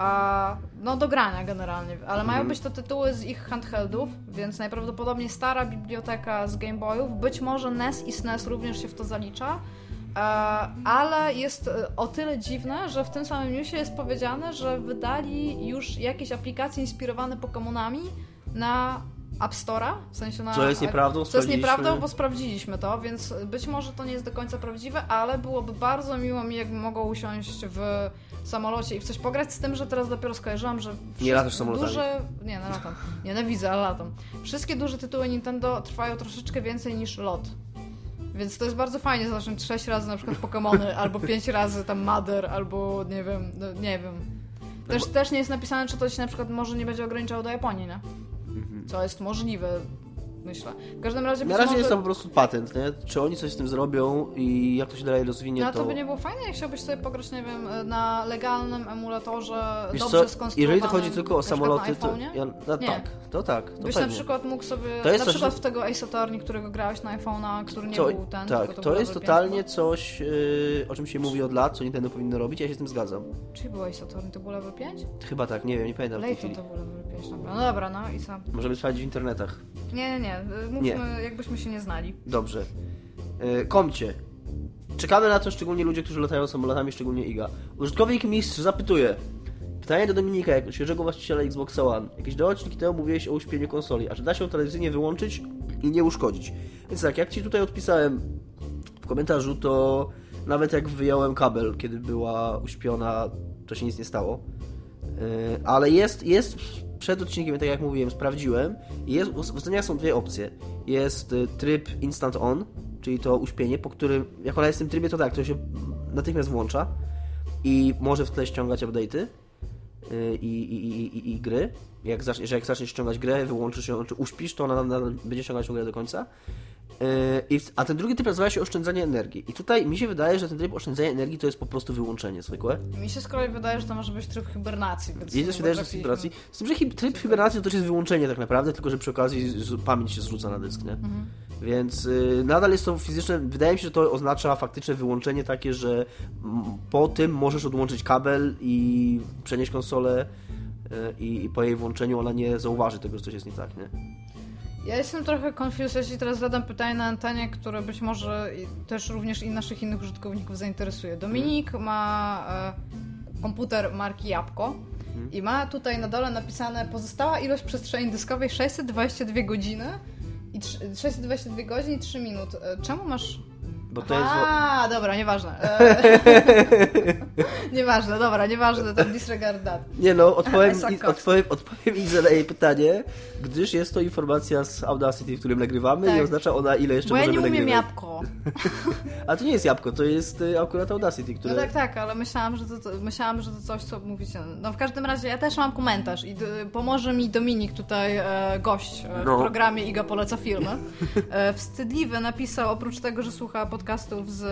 a, no do grania generalnie, ale mają być to tytuły z ich handheldów, więc najprawdopodobniej stara biblioteka z Game Boyów, być może NES i SNES również się w to zalicza, E, ale jest e, o tyle dziwne, że w tym samym newsie jest powiedziane, że wydali już jakieś aplikacje inspirowane Pokémonami na App Store'a, w sensie na... Co jest nieprawdą, Co jest nieprawdą, bo sprawdziliśmy to, więc być może to nie jest do końca prawdziwe, ale byłoby bardzo miło mi, jakbym mogła usiąść w samolocie i w coś pograć, z tym, że teraz dopiero skojarzyłam, że Nie latasz samolotami. duże... Nie, no latam. Nienawidzę, ale latam. Wszystkie duże tytuły Nintendo trwają troszeczkę więcej niż lot. Więc to jest bardzo fajnie zacząć 6 razy na przykład Pokémony, albo 5 razy tam Mother, albo nie wiem, no, nie wiem. Też, też nie jest napisane, czy to się na przykład może nie będzie ograniczało do Japonii, nie? Co jest możliwe, myślę. W każdym razie Na razie może... jest to po prostu patent, nie? Czy oni coś z tym zrobią i jak to się dalej rozwinie, No to... to by nie było fajne, jak chciałbyś sobie pograć, nie wiem, na legalnym emulatorze, Wiesz dobrze co, skonstruowanym. jeżeli to chodzi tylko o na samoloty, na to... Ja, no, Nie. tak, to tak, to Byś na pewnie. przykład mógł sobie, To jest na coś, przykład w tego Ace Attorney, którego grałeś na iPhone'a, który nie To- był ten, tak, to był jest totalnie 5, coś, yy, o czym się mówi od lat, co Nintendo powinno robić, ja się z tym zgadzam. Czy był Ace Attorney, to był level 5? Chyba tak, nie wiem, nie pamiętam Layton to był level 5, dobra. No dobra, no i co? Możemy sprawdzić w internetach. Nie, nie, nie, mówmy jakbyśmy się nie znali. Dobrze. Yy, komcie. Czekamy na to szczególnie ludzie, którzy latają samolotami, szczególnie Iga. Użytkownik mistrz zapytuje. Pytanie do Dominika, jako świeżego właściciela Xbox One. Jakieś dwa odcinki temu mówiłeś o uśpieniu konsoli, a czy da się tradycyjnie wyłączyć i nie uszkodzić? Więc tak, jak Ci tutaj odpisałem w komentarzu, to nawet jak wyjąłem kabel, kiedy była uśpiona, to się nic nie stało. Yy, ale jest, jest przed odcinkiem, tak jak mówiłem, sprawdziłem. Jest, w ustawieniach są dwie opcje. Jest y, tryb Instant On, czyli to uśpienie, po którym, jak ona jest w tym trybie, to tak, to się natychmiast włącza i może w tle ściągać update'y y, i, i, i, i, gry. Jak, zacznie, że jak zaczniesz ściągać grę, wyłączysz ją, czy uśpisz, to ona nadal będzie ściągać grę do końca. Yy, a ten drugi tryb nazywa się oszczędzanie energii. I tutaj mi się wydaje, że ten tryb oszczędzania energii to jest po prostu wyłączenie zwykłe. Mi się z kolei wydaje, że to może być tryb hibernacji, więc... Jej też wydaje, że jest hibernacji. Z tym, że hi- tryb hibernacji to też jest wyłączenie tak naprawdę, tylko że przy okazji pamięć się zrzuca na dysk, nie? Więc y, nadal jest to fizyczne. Wydaje mi się, że to oznacza faktyczne wyłączenie takie, że po tym możesz odłączyć kabel i przenieść konsolę y, i, i po jej włączeniu ona nie zauważy tego, że coś jest nie tak, nie? Ja jestem trochę confused, jeśli teraz zadam pytanie na antenie, które być może też również i naszych innych użytkowników zainteresuje. Dominik ma e, komputer marki Jabłko i ma tutaj na dole napisane pozostała ilość przestrzeni dyskowej 622 godziny i trz- 622 godzin i 3 minut. E, Czemu masz... Bo to jest. A, dobra, nieważne. E, nieważne, dobra, nieważne, to disregard that. Nie no, odpowiem, i, odpowiem, odpowiem i zadaję jej pytanie, gdyż jest to informacja z Audacity, w którym nagrywamy Tak. i oznacza ona ile jeszcze Bo ja możemy nie umiem nagrywać. jabłko. A to nie jest jabłko, to jest y, akurat Audacity, które... No tak, tak, ale myślałam, że to, to, myślałam, że to coś, co mówicie. No w każdym razie ja też mam komentarz i pomoże mi Dominik, tutaj e, gość e, No. w programie Iga poleca filmy. E, wstydliwy napisał, oprócz tego, że słucha podcastów z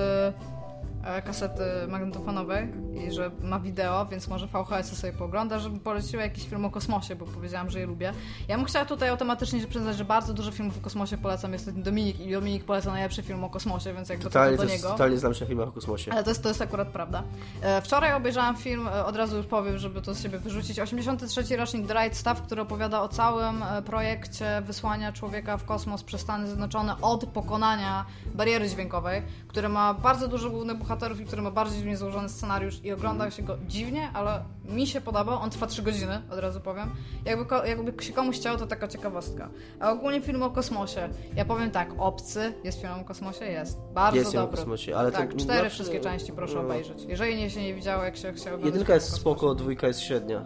kasety magnetofonowej i że ma wideo, więc może VHS sobie poogląda, żeby poleciła jakiś film o kosmosie, bo powiedziałam, że je lubię. Ja bym chciała tutaj automatycznie przyznać, że bardzo dużo filmów o kosmosie polecam jest Dominik i Dominik poleca najlepszy film o kosmosie, więc jakby Totalnie, to do jest, niego. totalnie znam się na filmach o kosmosie. Ale to jest, to jest akurat prawda. E, Wczoraj obejrzałam film, e, od razu już powiem, żeby to z siebie wyrzucić, 83. rocznik The Right Stuff, który opowiada o całym e, projekcie wysłania człowieka w kosmos przez Stany Zjednoczone od pokonania bariery dźwiękowej, który ma bardzo dużo głównych bohaterów i który ma bardzo dziwnie złożony scenariusz i ogląda się go dziwnie, ale mi się podoba. On trwa 3 godziny, od razu powiem. Jakby, jakby się komuś chciało, to taka ciekawostka. A ogólnie film o kosmosie. Ja powiem tak, Obcy jest film o kosmosie? Jest. Bardzo Jest film o dobry. kosmosie, ale tak, to- cztery znaczy, wszystkie części proszę no. obejrzeć. Jeżeli nie się nie widziało, jak się chciało Jedynka jest spoko, dwójka jest średnia.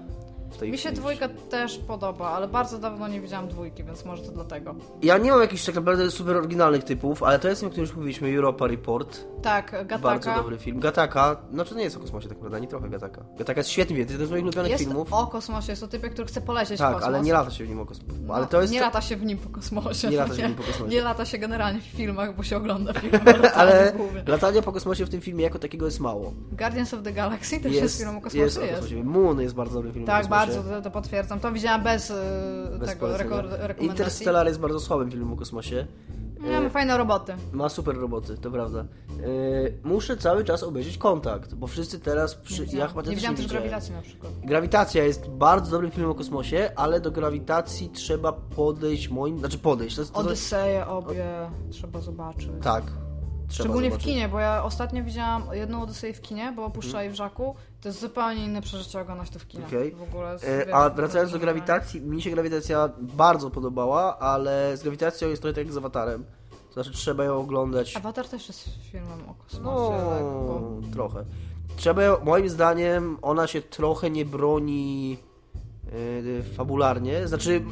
W tej Mi się chwili. dwójka też podoba, ale bardzo dawno nie widziałam dwójki, więc może to dlatego. Ja nie mam jakichś tak naprawdę super oryginalnych typów, ale to jest, o którym już mówiliśmy, Europa Report. Tak, Bardzo Gataka dobry film. Gataka, znaczy to nie jest o kosmosie tak naprawdę, ani trochę Gataka. Gataka jest świetnym, to jest jeden z moich ulubionych jest filmów. o kosmosie, jest o typie, który chce polecieć w tak, kosmos. ale nie lata się w nim o kosmosie. No, Ale to jest... Nie lata się w nim po kosmosie. Nie lata się w nim po kosmosie. Nie lata się generalnie w filmach, bo się ogląda filmy. o ale głównie. latania po kosmosie w tym filmie jako takiego jest mało. Guardians of the Galaxy też jest, film o kosmosie. Jest o kosmosie. Moon jest bardzo dobry film o Tak, kosmosie. Bardzo to, to potwierdzam. To widziałam bez, e, Bez tego reko- rekomendacji. Interstellar jest bardzo słabym filmem o kosmosie. Nie, ma fajne roboty. Ma super roboty, to prawda. Yy, muszę cały czas obejrzeć kontakt, bo wszyscy teraz. Przy... Ja chyba nie też widziałam też widziałem. grawitacji na przykład. Grawitacja jest bardzo dobrym filmem o kosmosie, ale do grawitacji trzeba podejść moim. Znaczy podejść. To, to, to, Odyseje obie trzeba zobaczyć. tak. Trzeba Szczególnie zobaczyć. w kinie, bo ja ostatnio widziałam jedną Odyseję w kinie, bo opuszczali Mhm. w Żaku. To jest zupełnie inne przeżycie oglądać to w kinie. Okej. W ogóle E, A wracając do grawitacji, mi się grawitacja bardzo podobała, ale z grawitacją jest trochę tak jak z awatarem. To znaczy trzeba ją oglądać. Awatar też jest filmem o No, kosmosie, tak, bo... trochę. Trzeba, ją- moim zdaniem, ona się trochę nie broni yy, fabularnie. Znaczy,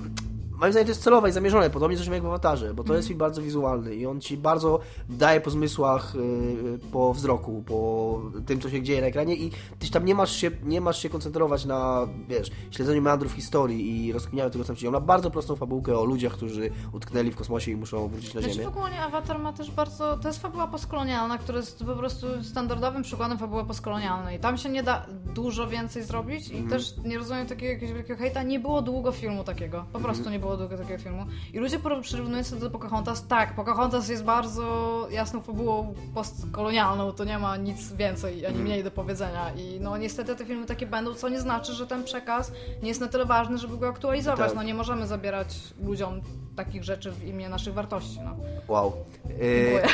moim zdaniem to jest celowe i zamierzone, podobnie zresztą jak w Awatarze, bo to jest film bardzo wizualny i on ci bardzo daje po zmysłach, yy, po wzroku, po tym, co się dzieje na ekranie i ty tam nie masz się, nie masz się koncentrować na, wiesz, śledzeniu meandrów historii i rozkminianiu tego, co tam się dzieje. On ma bardzo prostą fabułkę o ludziach, którzy utknęli w kosmosie i muszą wrócić na Znaczy Ziemię. w ogóle Avatar ma też bardzo... To jest fabuła postkolonialna, która jest po prostu standardowym przykładem fabuły postkolonialnej. Tam się nie da dużo więcej zrobić i Mhm. też nie rozumiem takiego jakiegoś wielkiego hejta. Nie było długo filmu takiego. Po Mhm. prostu nie było długo takiego filmu. I ludzie przyrównują to do Pocahontas. Tak, Pocahontas jest bardzo jasną fabułą postkolonialną. To nie ma nic więcej ani mniej do powiedzenia. I no niestety te filmy takie będą, co nie znaczy, że ten przekaz nie jest na tyle ważny, żeby go aktualizować. Tak. No nie możemy zabierać ludziom takich rzeczy w imię naszych wartości. No. Wow. E,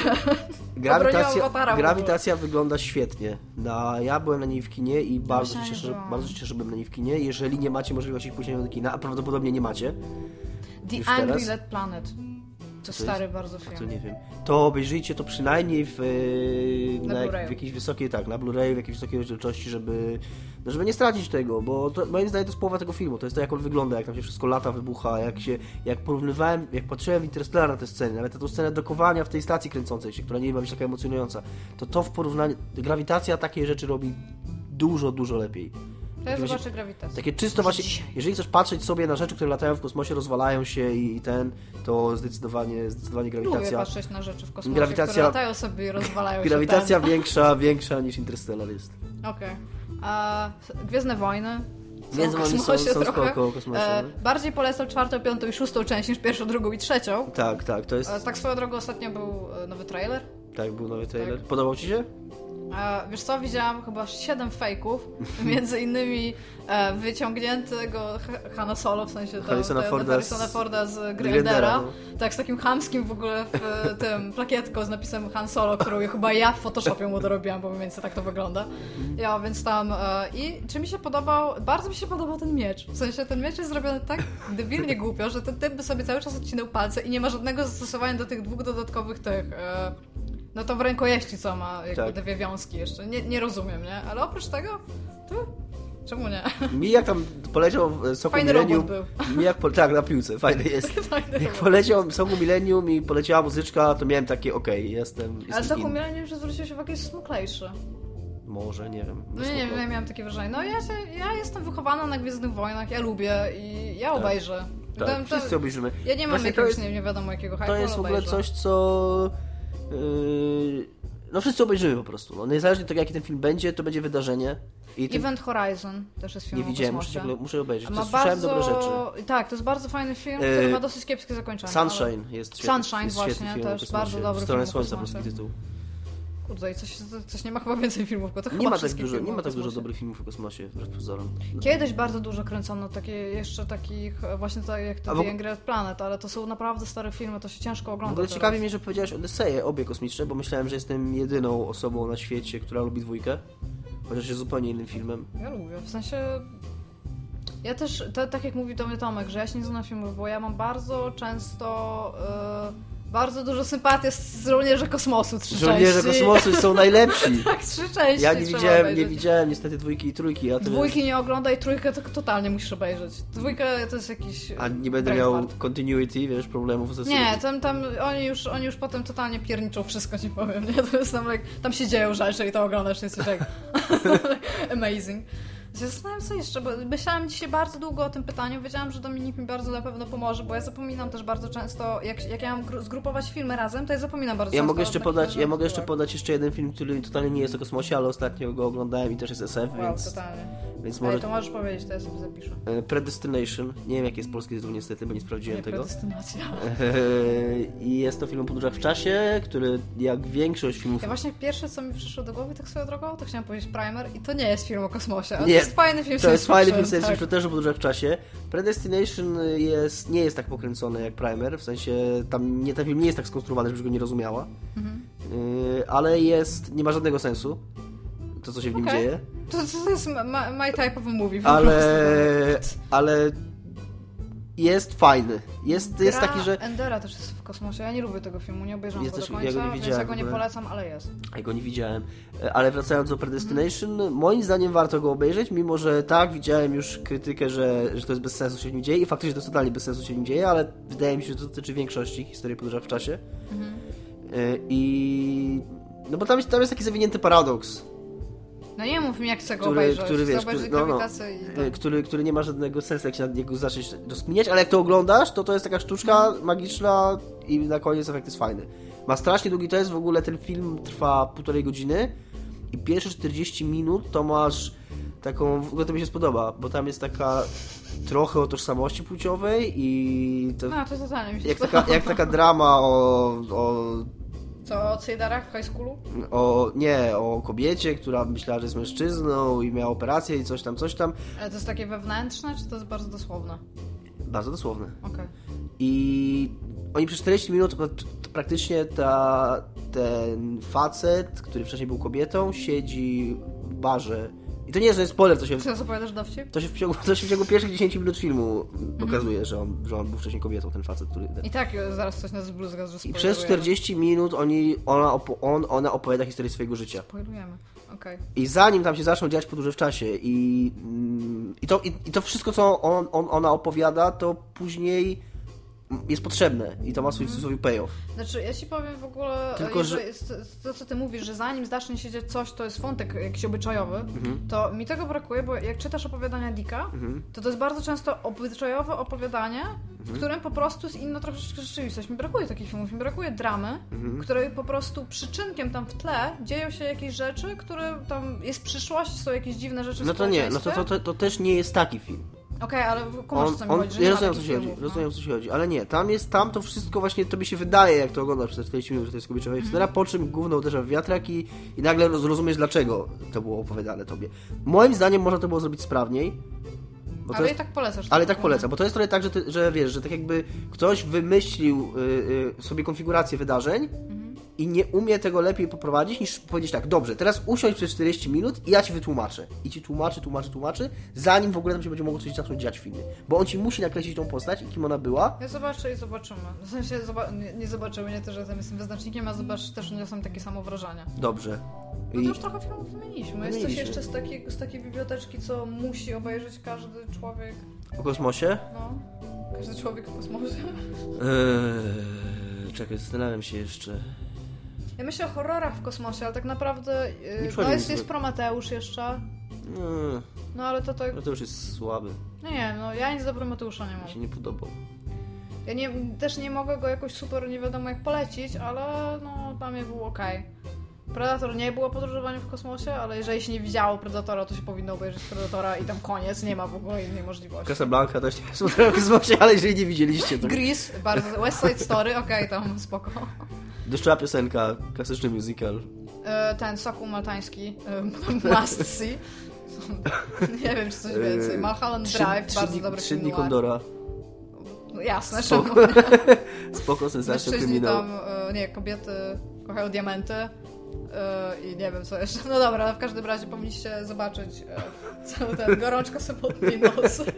grawitacja, grawitacja wygląda świetnie. Na, ja byłem na niej w kinie i bardzo się, cieszę, byłam. bardzo się cieszę, że byłem na niej w kinie. Jeżeli nie macie możliwości pójścia do kina, a prawdopodobnie nie macie, The Angry? Led Planet. To jest? stary bardzo to film. nie wiem, to obejrzyjcie to przynajmniej w, e, Na na, jak- w jakiejś wysokiej, tak, na Blu-rayu, w jakiejś wysokiej rozdzielczości, żeby, no żeby nie stracić tego, bo to, moim zdaniem to jest połowa tego filmu, to jest to jak on wygląda, jak tam się wszystko lata, wybucha, jak się, jak porównywałem, jak patrzyłem w Interstellar na tę scenę, nawet na tą scenę dokowania w tej stacji kręcącej się, która nie ma być taka emocjonująca, to to w porównaniu, grawitacja takie rzeczy robi dużo, dużo lepiej. To ja Takie zobaczę grawitację. Takie czysto właśnie, jeżeli chcesz patrzeć sobie na rzeczy, które latają w kosmosie, rozwalają się i, i ten, to zdecydowanie, zdecydowanie Lubię grawitacja. patrzeć na rzeczy w kosmosie, Grawitacja- które latają sobie i rozwalają się. Grawitacja większa, większa niż Interstellar jest. ten. Okej. A Gwiezdne Wojny. Wojny są- są trochę. spoko kosmosie, E, no. bardziej polecam czwartą, piątą i szóstą część niż pierwszą, drugą i trzecią. Tak, tak, to jest. E, tak swoją drogą ostatnio był e, nowy trailer. Tak, był nowy trailer. Tak. Podobał ci się? Wiesz co, widziałam chyba 7 fejków, między innymi e, wyciągniętego Hanna Solo, w sensie to, Harrisona to, Forda Harrisona Forda z Grindera, no. tak z takim chamskim w ogóle w e, tym plakietką z napisem Han Solo, którą ja chyba ja w Photoshopie mu dorobiłam, bo mniej więcej tak to wygląda. Ja, więc tam e, i czy mi się podobał, bardzo mi się podobał ten miecz, w sensie ten miecz jest zrobiony tak debilnie głupio, że ten typ by sobie cały czas odcinał palce i nie ma żadnego zastosowania do tych dwóch dodatkowych tych... No to w rękojeści co ma, jakby Tak. te dwie wiązki jeszcze. Nie, nie rozumiem, nie? Ale oprócz tego, to czemu nie? Mi jak tam poleciał Soku Fajny Millennium. Mi jak po, tak, na piłce, fajny jest. Fajny Jak poleciał Soku Millennium i poleciała muzyczka, to miałem takie, okej, jestem, Ale jestem Soku in. Millennium już zwrócił się w jakieś smuklejszy. Może, nie wiem. No nie, nie miałam takie wrażenie. No ja, się, ja jestem wychowana na Gwiezdnych Wojnach, ja lubię i ja Tak. obejrzę. Tak, Tam- to- wszyscy obejrzymy. Ja nie mam Właśnie jakiegoś jest- nie, wiadomo jakiego hype'u, To jest w ale ogóle obejrzę. coś, co... Yy, no wszyscy obejrzymy po prostu. No, niezależnie od tego, jaki ten film będzie, to będzie wydarzenie. I ten... Event Horizon też jest film Nie widziałem, muszę, muszę obejrzeć. Ma To słyszałem bardzo... dobre rzeczy. Tak, to jest bardzo fajny film, E, który ma dosyć kiepskie zakończenie. ale- Sunshine jest świetny. Sunshine jest właśnie, film też bardzo dobry stronę film Słońca, polski tytuł. Kurde, coś, coś nie ma chyba więcej filmów, bo to chyba Nie ma, tak dużo, nie ma tak dużo dobrych filmów o kosmosie, wbrew pozorom. Kiedyś bardzo dużo kręcono takie jeszcze takich, e, właśnie tak jak to w- The Angry Planet, ale to są naprawdę stare filmy, to się ciężko W ogląda. ogóle teraz. ciekawi mnie, że powiedziałaś Odyseję, obie kosmiczne, bo myślałem, że jestem jedyną osobą na świecie, która lubi dwójkę. Chociaż jest zupełnie innym filmem. Ja lubię, w sensie... Ja też, to, tak jak mówi do mnie Tomek, że ja się nie znam na filmów, bo ja mam bardzo często... e, bardzo dużo sympatii z żołnierzy kosmosu, trzy Żołnierze części. kosmosu są najlepsi! Tak, trzy części Ja nie widziałem, nie obejrzeć. widziałem niestety dwójki i trójki, a ty Dwójki nie oglądaj, trójkę to totalnie musisz obejrzeć. Dwójkę to jest jakiś... A nie będę miał continuity, wiesz, problemów ze Nie, sobą. tam, tam oni, już, oni już potem totalnie pierniczą wszystko, ci powiem, nie? To jest tam, like, tam się dzieją rzeczy i to oglądasz, jest jak amazing. Zastanawiam się jeszcze, bo myślałam dzisiaj bardzo długo o tym pytaniu, wiedziałam, że Dominik mi bardzo na pewno pomoże, bo ja zapominam też bardzo często, jak, jak ja mam gru- zgrupować filmy razem, to ja zapominam bardzo Ja często. mogę jeszcze podać, ja mogę jeszcze podać jeszcze jeden film, który totalnie nie jest o kosmosie, ale ostatnio go oglądałem i też jest SF, Wow, więc, totalnie. więc Może... może... to możesz powiedzieć, to ja sobie zapiszę. E, Predestination, nie wiem jaki jest polski tytuł niestety, bo nie sprawdziłem Nie, tego. predestynacja. I jest to film o podróżach w czasie, który jak większość filmów... Ja właśnie pierwsze, co mi przyszło do głowy tak swoją drogą, to chciałam powiedzieć Primer i to nie jest film o kosmosie, Nie, jest fajny film To jest fajny film science tak. fiction, też o podróżach w czasie. Predestination jest, nie jest tak pokręcony jak Primer, w sensie tam nie, ten film nie jest tak skonstruowany, żebyś go nie rozumiała. Mhm. ale jest, nie ma żadnego sensu to, co się w nim Okej. dzieje, To, to jest my, my type of movie. ale, ale jest fajny. Jest, jest Gra taki, że Endera też jest w kosmosie. Ja nie lubię tego filmu, nie obejrzałam Ja go też- do ja końca, go nie więc ja go nie polecam, ale jest. Ja go nie widziałem. E, Ale wracając do Predestination, moim zdaniem warto go obejrzeć, mimo że tak, widziałem już krytykę, że, że to jest bez sensu się w nim dzieje i faktycznie to jest totalnie bez sensu się w nim dzieje, ale wydaje mi się, że to dotyczy większości historii podróży w czasie. E, I... No bo tam jest, tam jest taki zawinięty paradoks, No nie mów mi, jak chcę go który, obejrzeć. który wiesz, który, no, no, i e, tak. który, który nie ma żadnego sensu, jak się nad niego zacząć rozkminiać, ale jak to oglądasz, to to jest taka sztuczka magiczna i na koniec efekt jest fajny. Ma strasznie długi to jest, w ogóle ten film trwa półtorej godziny i pierwsze 40 minut to masz taką, w ogóle to mi się spodoba, bo tam jest taka trochę o tożsamości płciowej i to, No, to totalnie mi się jak, podoba. taka, jak taka drama o, o Co, o Cejdarach w high schoolu? o, nie, o kobiecie, która myślała, że jest mężczyzną i miała operację i coś tam, coś tam. Ale to jest takie wewnętrzne, czy to jest bardzo dosłowne? Bardzo dosłowne. Okej. I oni przez 40 minut praktycznie ta, ten facet, który wcześniej był kobietą, siedzi w barze. I to nie jest, że jest spoiler, to się, Czy nas opowiadasz dowcip? to się, w, ciągu, to się w ciągu pierwszych 10 minut filmu okazuje, że on, że on był wcześniej kobietą, ten facet, który... I tak e, zaraz coś nas zbluzga, że I przez spoilujemy. 40 minut oni, ona, opo- on, ona opowiada historię swojego życia. Spoilujemy. Okej. I zanim tam się zaczną dziać podróże w czasie i, i, to, i, i to wszystko, co on, on, ona opowiada, to później jest potrzebne i to ma swój, swój payoff. Znaczy, ja ci powiem w ogóle, Tylko, że- to, co ty mówisz, że zanim zacznie się dziać coś, to jest wątek jakiś obyczajowy, Mhm. to mi tego brakuje, bo jak czytasz opowiadania Dicka, to to jest bardzo często obyczajowe opowiadanie, w Mhm. którym po prostu jest inna troszeczkę rzeczywistość. Mi brakuje takich filmów, mi brakuje dramy, Mhm. której po prostu przyczynkiem tam w tle dzieją się jakieś rzeczy, które tam jest przyszłość, są jakieś dziwne rzeczy w No to nie, no to, społeczeństwie. to, to też nie jest taki film. Okej, ale kumasz, On, co mi on, chodzi, ja rozumiem, co ci chodzi, no. rozumiem, co ci chodzi, ale nie, tam jest, tam to wszystko właśnie, to mi się wydaje, jak to oglądasz przez te 40 minut, że to jest kobiecza Mhm. historia, po czym gówno uderza w wiatrak i, i nagle zrozumiesz, dlaczego to było opowiadane tobie. Moim zdaniem można to było zrobić sprawniej, Ale jest, i tak polecasz. ale tak no. polecam, bo to jest trochę tak, że, ty, że wiesz, że tak jakby ktoś wymyślił y, y, sobie konfigurację wydarzeń Mhm. I nie umie tego lepiej poprowadzić niż powiedzieć tak, dobrze, teraz usiądź przez 40 minut i ja ci wytłumaczę. I ci tłumaczy, tłumaczy, tłumaczy, zanim w ogóle tam się będzie mogło coś zacząć dziać w filmie. Bo on ci musi nakreślić tą postać i kim ona była. Ja zobaczę i zobaczymy. W sensie zoba- nie, nie zobaczymy, nie to, że tam jestem wyznacznikiem, a zobacz też nie są takie samo wrażenia. Dobrze. No to już trochę filmów wymieniliśmy. Jest coś jeszcze z takiej, z takiej biblioteczki, co musi obejrzeć każdy człowiek. o kosmosie? No. Każdy człowiek w kosmosie. Eee, czekaj, zastanawiam się jeszcze. Ja myślę o horrorach w kosmosie, ale tak naprawdę. Yy, no jest, jest Prometeusz jeszcze. Eee, No ale to tak. no to już jest słaby. Nie, nie, no ja nic do Prometeusza nie Mi się mam. nie podobał. Ja nie, też nie mogę go jakoś super nie wiadomo jak polecić, ale no dla mnie był ok. Predator nie było podróżowaniem w kosmosie, ale jeżeli się nie widziało Predatora, to się powinno obejrzeć Predatora i tam koniec, nie ma w ogóle innej możliwości. Casablanca też nie spotkałem w kosmosie, ale jeżeli nie widzieliście, to Grease, bardzo. West Side Story, okej, tam spoko. Deszczowa piosenka, klasyczny musical. E, Ten sokół maltański, e, Must See. Nie wiem, czy coś więcej. Mulholland Trzy- Drive, trzy bardzo dni- dobry Trzy dni. Kondora. No, Jasne, Spoko. Spoko, sensacja, kryminał. tam, e, nie, kobiety kochają diamenty e, i nie wiem co jeszcze. No dobra, ale w każdym razie powinniście zobaczyć e, cały ten gorączka sobotniej nocy.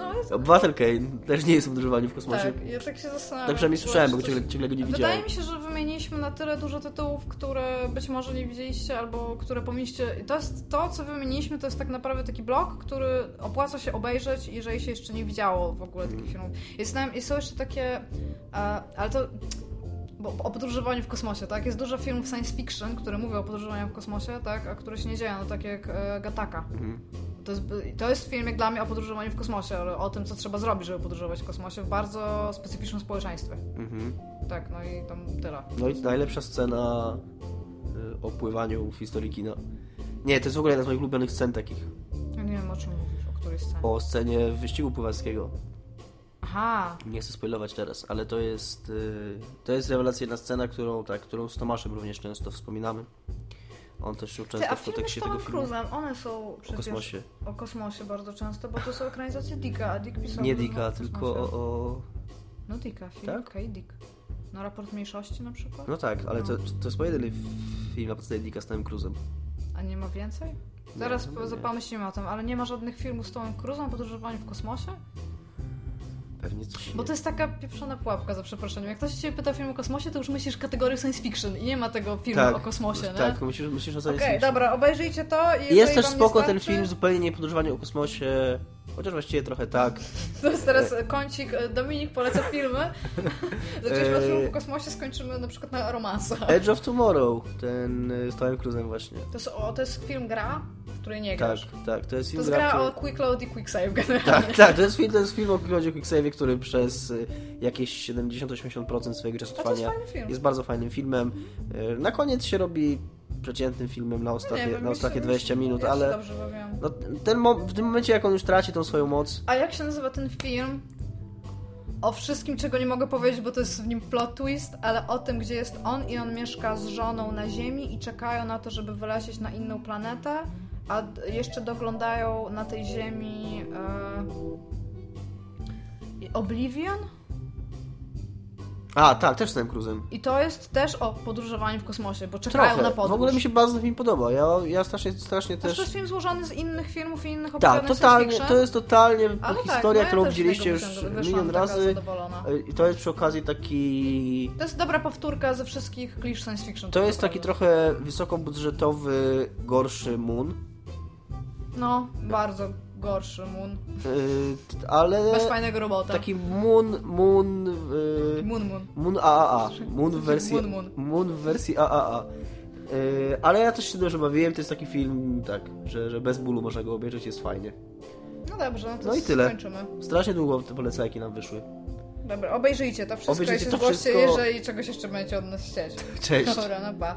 No, jest, Obywatel Kane też nie jest w podróżowaniu w kosmosie. tak, ja tak się zastanawiam. Tak przynajmniej słyszałem, bo ciągle, ciągle go nie widziałem. Wydaje mi się, że wymieniliśmy na tyle dużo tytułów, które być może nie widzieliście albo które powinniście. I To jest to, co wymieniliśmy, to jest tak naprawdę taki blok, który opłaca się obejrzeć, jeżeli się jeszcze nie widziało w ogóle takich filmów. Jest, tam- są jeszcze takie. Ale to. Bo o podróżowaniu w kosmosie, tak? Jest dużo filmów science fiction, które mówią o podróżowaniu w kosmosie, tak? A które się nie dzieją, no tak jak e, Gataka. Mhm. To jest, to jest film jak dla mnie o podróżowaniu w kosmosie, ale o tym, co trzeba zrobić, żeby podróżować w kosmosie w bardzo specyficznym społeczeństwie. Mhm. Tak, no i tam tyle. No i najlepsza scena y, o pływaniu w historii kina. Nie, to jest w ogóle jedna z moich ulubionych scen takich. Ja nie wiem o czym mówisz, o której scenie. O scenie wyścigu pływackiego. Aha, Nie chcę spoilować teraz, ale to jest y, to jest rewelacyjna scena, którą, tak, którą z Tomaszem również często wspominamy. On też się ty, często a w kontekście tego filmu. Cruise'em, one są O przecież kosmosie. o kosmosie bardzo często, bo to są ekranizacje Dicka, a Dick pisał Nie Dicka, o tylko o, o... No Dicka, film, Tak? okej, Dick. No raport mniejszości na przykład? No tak, ale to, to jest pojedyny film na podstawie Dicka z Tomem Cruzem. A nie ma więcej? Zaraz nie, nie. pomyślimy o tym, ale nie ma żadnych filmów z Tomem Cruzem o podróżowaniu w kosmosie? Pewnie coś Bo to jest taka pieprzona pułapka, za przeproszeniem. Jak ktoś cię pyta o film o kosmosie, to już myślisz kategorię science fiction i nie ma tego filmu tak, o kosmosie, tak, nie? Tak, myślisz, myślisz o science Okej, okay, dobra, obejrzyjcie to. Jest też spoko ten film, zupełnie nie podróżowanie o kosmosie, chociaż właściwie trochę tak. To jest teraz kącik, e, Dominik poleca filmy. Zaczęliśmy od filmów o kosmosie, skończymy na przykład na romansach. Edge of Tomorrow, ten e, z Tomem Cruzem właśnie. To jest, o, to jest film gra, w której nie grasz. Tak, tak, to jest film To gra, gra o Quick Load i Quick Save generalnie. Tak, tak, to jest film, to jest film o Quick Load i Quick Save, który przez jakieś 70-80% swojego czasu trwania jest, jest bardzo fajnym filmem. E, na koniec się robi przeciętnym filmem na ostatnie, wiem, na ostatnie się, 20 minut, ale no, ten w tym momencie jak on już traci tą swoją moc. A jak się nazywa ten film? O wszystkim, czego nie mogę powiedzieć, bo to jest w nim plot twist, ale o tym, gdzie jest on i on mieszka z żoną na Ziemi i czekają na to, żeby wylecieć na inną planetę, a jeszcze doglądają na tej Ziemi e... Oblivion? A, tak, też z tym Cruzem. I to jest też o podróżowaniu w kosmosie, bo czekają Trochę. na podróż. W ogóle mi się bardzo film podoba. Ja, ja strasznie, strasznie też... To jest film złożony z innych filmów i innych tak, Tak, totalnie, to jest totalnie Ale historia, tak, którą no ja widzieliście już milion razy. I to jest przy okazji taki... To jest dobra powtórka ze wszystkich klisz science fiction. To jest taki trochę wysokobudżetowy, gorszy Moon. No, bardzo gorszy Moon. Yy, ale... Bez fajnego robota. Taki Moon... Moon... Yy, moon Moon. Moon AAA. Moon w wersji... Moon Moon. Moon w wersji AAA. Yy, ale ja też się dobrze bawiłem, to jest taki film, tak, że, że bez bólu można go obejrzeć, jest fajnie. No dobrze, to no i tyle. Skończymy. Strasznie długo te polecajki nam wyszły. Dobra, obejrzyjcie to wszystko obejrzyjcie i się to zgłoście, wszystko... jeżeli czegoś jeszcze będziecie od nas chcieć. Cześć. Dobra, no pa.